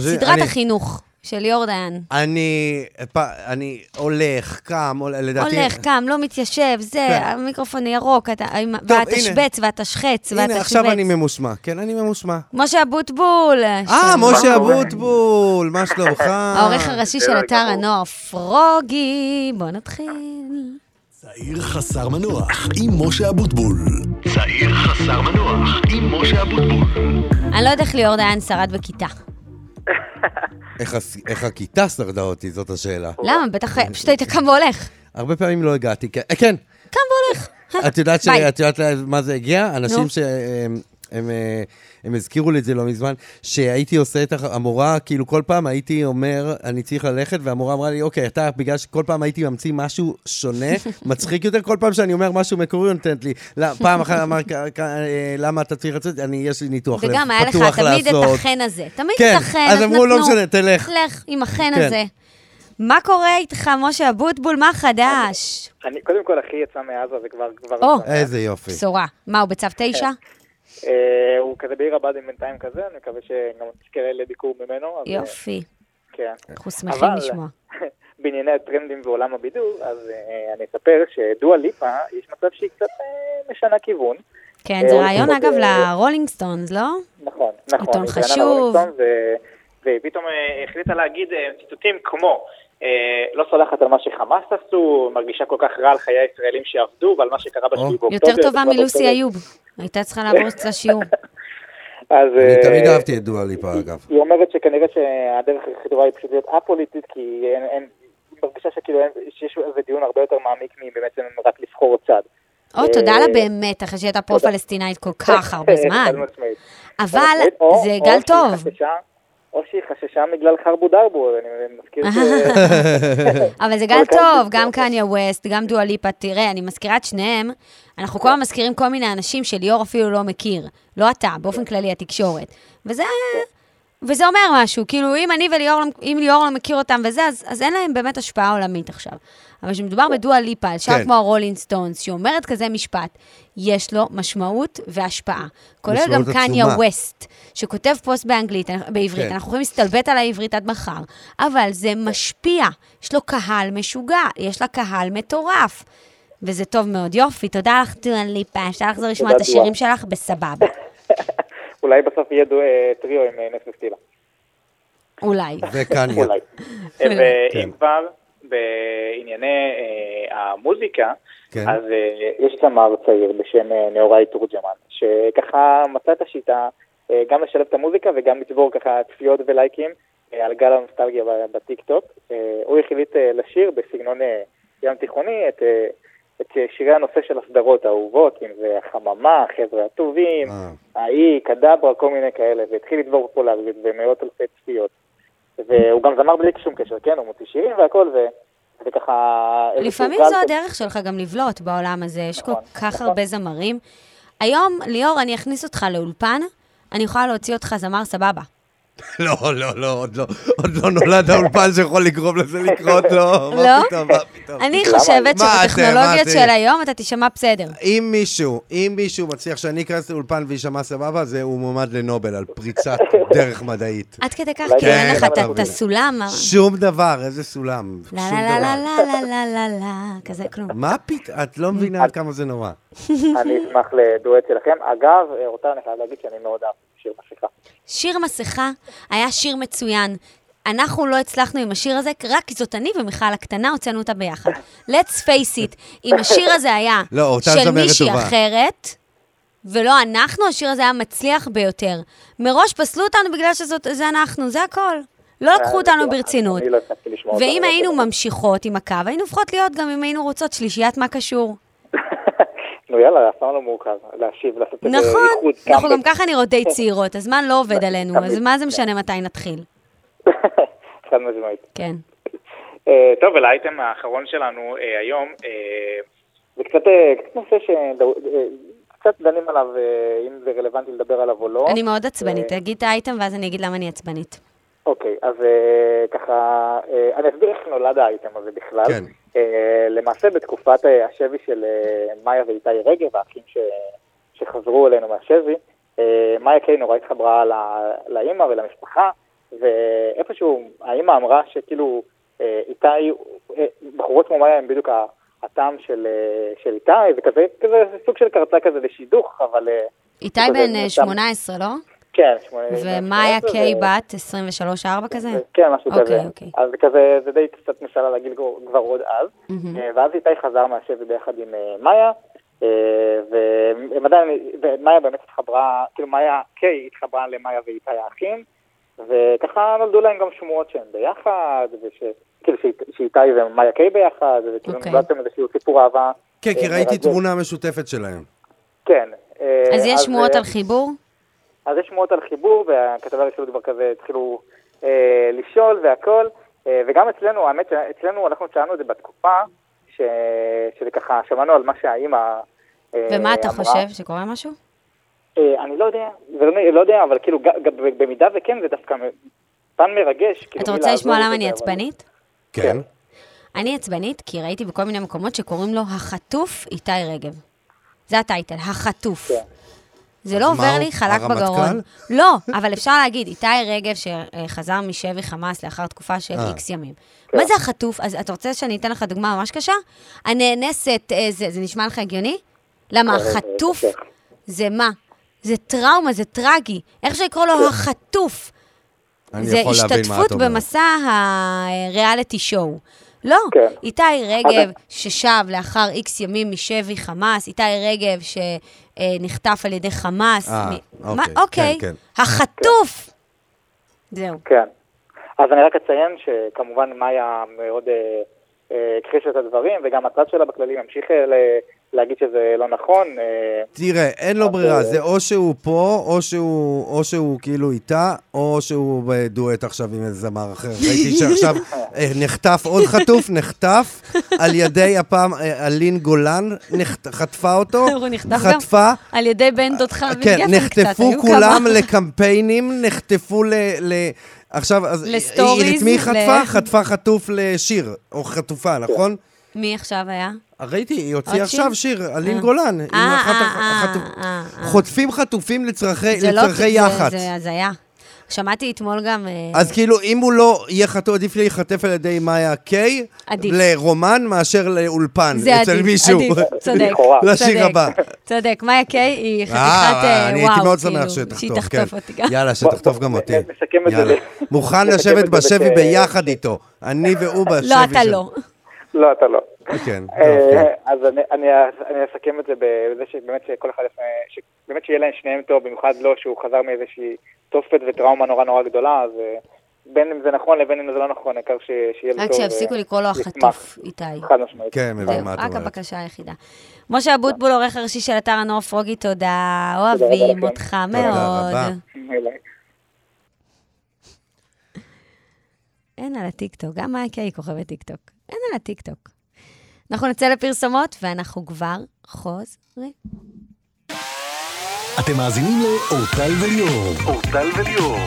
סדרת החינוך של ליאור דיין. אני... פ- אני הולך, קם, הול- לדעתי... הולך, קם, לא מתיישב, זה, כן. המיקרופון ירוק, אתה- טוב, והתשבץ והתשחץ הנה, עכשיו אני והתשבץ. ממושמע. כן, אני ממושמע. משה אבוטבול. אה, של- משה? אבוטבול, מה שלומך? העורך הראשי של אתר. הנוער פרוגי. בוא נתחיל. צעיר חסר מנוח עם משה אבוטבול. צעיר חסר מנוח עם משה אבוטבול. אני לא יודעת איך ליאור דיין שרד בכיתה. איך הס- איך הכיתה שרדה אותי, זאת השאלה. למה? בטח פשוט היית קם והולך. הרבה פעמים לא הגעתי, כן. אה, כן. קם והולך. את יודעת ש-. את יודעת מה זה הגיע? אנשים נו. הם, אה, הם הזכירו לי את זה לא מזמן, שהייתי עושה את הח- המורה, כאילו כל פעם הייתי אומר, אני צריך ללכת, והמורה אמרה לי, אוקיי, אתה, בגלל שכל פעם הייתי ממציא משהו שונה, מצחיק יותר, כל פעם שאני אומר משהו מקורי, היא נותנת לי. לא, פעם אחת אמר, "כ- כ- אה, למה אתה צריך לצאת? אני, יש לי ניתוח לב וגם היה לך פתוח תמיד את לעשות." החן הזה. תמיד כן, את החן, אז אמרו, לא משנה, תלך. לך עם החן כן. הזה. מה קורה איתך, משה אבוטבול? מה חדש? אני, קודם כל, אחי יצא מעזה וכבר... כבר או. איזה יופי. בשורה. מה, הוא בצו תשע? אה, הוא כזה בעיר הבה"דים בינתיים כזה, אני מקווה שגם תזכה לביקור ממנו. אה, יופי. כן. אנחנו שמחים אבל- לשמוע. בענייני הטרנדים ועולם הבידור, אז uh, אני אספר שדואה ליפה, יש מצב שהיא קצת uh, משנה כיוון. כן, זה רעיון אגב לרולינג סטונס, לא? נכון, נכון. עיתון חשוב. ופתאום החליטה להגיד ציטוטים כמו, לא סולחת על מה שחמאס עשו, מרגישה כל כך רע על חיי הישראלים שעבדו ועל מה שקרה בשביל באוקטובר. יותר טובה מלוסי איוב. הייתה צריכה לעבור את השיעור. אז... אני תמיד אהבתי את דואה ליפה, אגב. היא אומרת שכנראה שהדרך הכי טובה היא פשוט להיות א-פוליטית, כי אין... מרגישה שכאילו שיש איזה דיון הרבה יותר מעמיק מבעצם רק לבחור צד. או, תודה לה באמת, אחרי שהיא הייתה פרו-פלסטינאית כל כך הרבה זמן. אבל זה גל טוב. או שהיא חששה בגלל חרבו דרבו, אני מזכיר ש... אבל זה גל טוב, גם קניה ווסט, גם דואה ליפה. תראה, אני מזכירה את שניהם, אנחנו כל הזמן מזכירים כל מיני אנשים שליאור אפילו לא מכיר. לא אתה, באופן כללי התקשורת. וזה... וזה אומר משהו, כאילו, אם אני וליאור, אם ליאור לא מכיר אותם וזה, אז, אז אין להם באמת השפעה עולמית עכשיו. אבל כשמדובר בדואה ליפה, על כן. כמו הרולינג סטונס, שאומרת כזה משפט, יש לו משמעות והשפעה. כולל גם קניה ווסט, שכותב פוסט באנגלית, בעברית, כן. אנחנו יכולים להסתלבט על העברית עד מחר, אבל זה משפיע. יש לו קהל משוגע, יש לה קהל מטורף. וזה טוב מאוד. יופי, תודה לך, דואה ליפה. אפשר לחזור לשמוע את השירים שלך בסבבה. אולי בסוף יהיה טריו עם אה, נס וסטילה. אולי. וקניה. אולי. ואם כן. כבר, בענייני אה, המוזיקה, כן. אז אה, יש זמר צעיר בשם נאוראי תורג'מן, שככה מצא את השיטה גם לשלב את המוזיקה וגם לצבור ככה צפיות ולייקים על גל הנוסטלגיה בטיקטוק. הוא החליט לשיר בסגנון ים תיכוני את את שירי הנושא של הסדרות האהובות, אם זה החממה, החבר'ה הטובים, אה. האי, קדברה, כל מיני כאלה, והתחיל לדבור פופולריות במאות אלפי צפיות. והוא גם זמר בלי שום קשר, כן, הוא מוציא שירים והכל, ו... וככה... לפעמים זו הדרך שלך גם לבלוט בעולם הזה, יש כל נכון, כך נכון. הרבה זמרים. היום, ליאור, אני אכניס אותך לאולפן, אני יכולה להוציא אותך זמר סבבה. לא, לא, לא, עוד לא, עוד לא נולד האולפן שיכול לגרום לזה לקרות, לא, מה לא? פתאום, מה פתאום. אני חושבת שבטכנולוגיות של היום אתה תישמע בסדר. אם מישהו, אם מישהו מצליח שאני אכנס לאולפן ויישמע סבבה, זה הוא מועמד לנובל על פריצת דרך מדעית. עד כדי כך, כי אין לך את הסולם. שום דבר, איזה סולם. לה לה לה לה לה לה לה לה, כזה כלום. מה פתאום? את לא מבינה עד כמה זה נורא. אני אשמח לדואט שלכם. אגב, אותה אני חייב להגיד שאני מאוד אהבתי שיר מסכה. שיר מסכה היה שיר מצוין. אנחנו לא הצלחנו עם השיר הזה, רק כי זאת אני ומיכל הקטנה, הוצאנו אותה ביחד. let's face it, אם השיר הזה היה לא, של מישהי טובה. אחרת, ולא אנחנו, השיר הזה היה מצליח ביותר. מראש פסלו אותנו בגלל שזה אנחנו, זה הכל. לא לקחו אה, אותנו ברצינות. לא ואם היינו ממשיכות עם הקו, היינו הופכות להיות גם אם היינו רוצות שלישיית מה קשור. נו יאללה, אף פעם לא מאוחר להשיב, לעשות איזה נכון, איחוד. נכון, אנחנו גם ככה נראות די צעירות, הזמן לא עובד עלינו, אז מה זה משנה מתי נתחיל? חד משמעית. כן. אה, טוב, ולאייטם האחרון שלנו אה, היום, אה, זה קצת נושא ש... קצת דנים עליו, אם זה רלוונטי לדבר עליו או לא. אני מאוד עצבנית, תגיד את האייטם ואז אני אגיד למה אני עצבנית. אוקיי, אז ככה, אני אסביר איך נולד האייטם הזה בכלל. כן. אה, למעשה בתקופת אה, השבי של אה, מאיה ואיתי רגב, האחים ש... שחזרו אלינו מהשבי, מאיה קיי נורא התחברה לאימא ולמשפחה, ואיפשהו האימא אמרה שכאילו איתי, בחורות כמו מאיה הם בדיוק הטעם של, של איתי, זה כזה, כזה סוג של קרצה כזה לשידוך, אבל... איתי בן 18, לא? כן, ומאיה קיי בת 23-4 כזה? כן, משהו okay, כזה. אוקיי. אז כזה, זה די קצת משלה להגיד כבר עוד אז. Mm-hmm. ואז איתי חזר מהשבי ביחד עם אה, מאיה, אה, והם עדיין, ומאיה באמת התחברה, כאילו מאיה קיי התחברה למאיה ואיתי האחים, וככה נולדו להם גם שמועות שהם ביחד, וכאילו שאיתי ומאיה קיי ביחד, וכאילו okay. נולדתם איזשהו סיפור אהבה. כן, כי ראיתי תמונה משותפת שלהם. כן. אז יש שמועות על חיבור? אז יש שמועות על חיבור, והכתבי הראשון כבר כזה התחילו אה, לשאול והכל, אה, וגם אצלנו, האמת שאצלנו אנחנו שאלנו את זה בתקופה, ש... שזה ככה, שמענו על מה שהאימא אה, ומה אתה אמרה. חושב, שקורה משהו? אה, אני לא יודע, לא, לא יודע, אבל כאילו, ג, ג, במידה וכן, זה דווקא פן מרגש. כאילו, אתה רוצה לשמוע למה אני עצבנית? כן. כן. אני עצבנית כי ראיתי בכל מיני מקומות שקוראים לו החטוף איתי רגב. זה הטייטל, החטוף. כן. זה לא עובר לי חלק בגרון. לא, אבל אפשר להגיד, איתי רגב, שחזר משבי חמאס לאחר תקופה של איקס ימים. כן. מה זה החטוף? אז אתה רוצה שאני אתן לך דוגמה ממש קשה? הנאנסת, זה נשמע לך הגיוני? למה החטוף זה מה? זה טראומה, זה טרגי. איך שיקראו לו החטוף. זה השתתפות במסע הריאליטי שואו. לא, כן. איתי רגב, ששב לאחר איקס ימים משבי חמאס, איתי רגב שנחטף על ידי חמאס. אה, מ... אוקיי. מה, אוקיי, כן, כן. החטוף! כן. זהו. כן. אז אני רק אציין שכמובן מאיה מאוד אה, הכחישה את הדברים, וגם הצד שלה בכללי ממשיך אה, להגיד שזה לא נכון. אה, תראה, אין לו ברירה, זה או שהוא פה, או שהוא, או שהוא כאילו איתה, או שהוא בדואט עכשיו עם איזה זמר אחר. ראיתי שעכשיו נחטף עוד חטוף, נחטף על ידי הפעם, אלין גולן חטפה אותו. הוא נחטף גם על ידי בן דודך כן, נחטפו כולם לקמפיינים, נחטפו ל... עכשיו, אז לסטוריז. היא את מי חטפה? חטפה חטוף לשיר, או חטופה, נכון? מי עכשיו היה? ראיתי, היא הוציאה עכשיו שיר, אלין אה. גולן. אה, אה, חוטפים חטופים לצרכי לא יח"צ. זה הזיה. שמעתי אתמול גם... אז כאילו, אם הוא לא יהיה חטוף, עדיף להיחטף על ידי מאיה קיי, עדיף. לרומן מאשר לאולפן, זה אצל עדיף, מישהו. זה עדיף, צודק. לשיר הבא. צודק, מאיה קיי היא חתיכת וואו, אני הייתי מאוד שמח שתחטוף, שהיא תחטוף אותי גם. יאללה, שתחטוף גם אותי. יאללה. מוכן לשבת בשבי ביחד איתו. אני והוא בשבי לא, אתה לא. לא, אתה לא. כן. אז אני אסכם את זה בזה שבאמת שכל אחד, שבאמת שיהיה להם שניהם טוב, במיוחד לא שהוא חזר מאיזושהי תופת וטראומה נורא נורא גדולה, אז אה, בין אם זה נכון לבין אם זה לא נכון, העיקר שיהיה טוב. רק שיפסיקו לקרוא לו החטוף, איתי. חד משמעית. כן, מבין מה את אומרת. רק הבקשה היחידה. משה אבוטבול, עורך הראשי של אתר הנוער פרוגי, תודה. אוהבים אותך מאוד. תודה רבה. אין על הטיקטוק, גם מייקה היא כוכבת טיקטוק. אין על הטיקטוק. אנחנו נצא לפרסומות, ואנחנו כבר חוזרים. אתם מאזינים לאורטל וליאור. אורטל וליאור.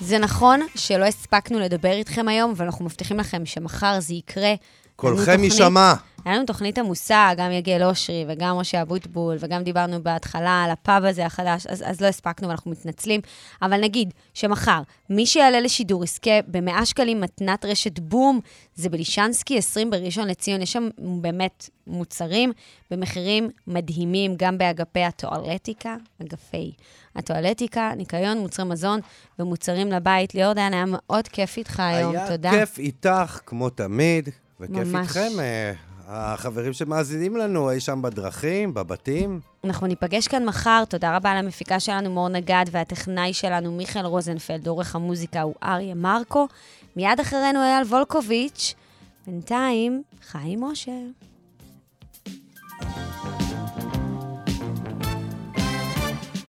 זה נכון שלא הספקנו לדבר איתכם היום, אבל אנחנו מבטיחים לכם שמחר זה יקרה. קולכם יישמע. היה לנו תוכנית עמוסה, גם יגל אושרי וגם משה אבוטבול, וגם דיברנו בהתחלה על הפאב הזה החדש, אז, אז לא הספקנו ואנחנו מתנצלים. אבל נגיד שמחר, מי שיעלה לשידור יזכה ב-100 שקלים מתנת רשת בום, זה בלישנסקי 20 בראשון לציון, יש שם באמת מוצרים במחירים מדהימים, גם באגפי הטואלטיקה, אגפי הטואלטיקה, ניקיון, מוצרי מזון ומוצרים לבית. ליאור דיין, היה מאוד כיף איתך היום, היה תודה. היה כיף איתך, כמו תמיד. וכיף ממש. איתכם, אה, החברים שמאזינים לנו אי שם בדרכים, בבתים. אנחנו ניפגש כאן מחר. תודה רבה למפיקה שלנו מור נגד והטכנאי שלנו מיכאל רוזנפלד, עורך המוזיקה הוא אריה מרקו. מיד אחרינו אייל וולקוביץ'. בינתיים, חיים אושר.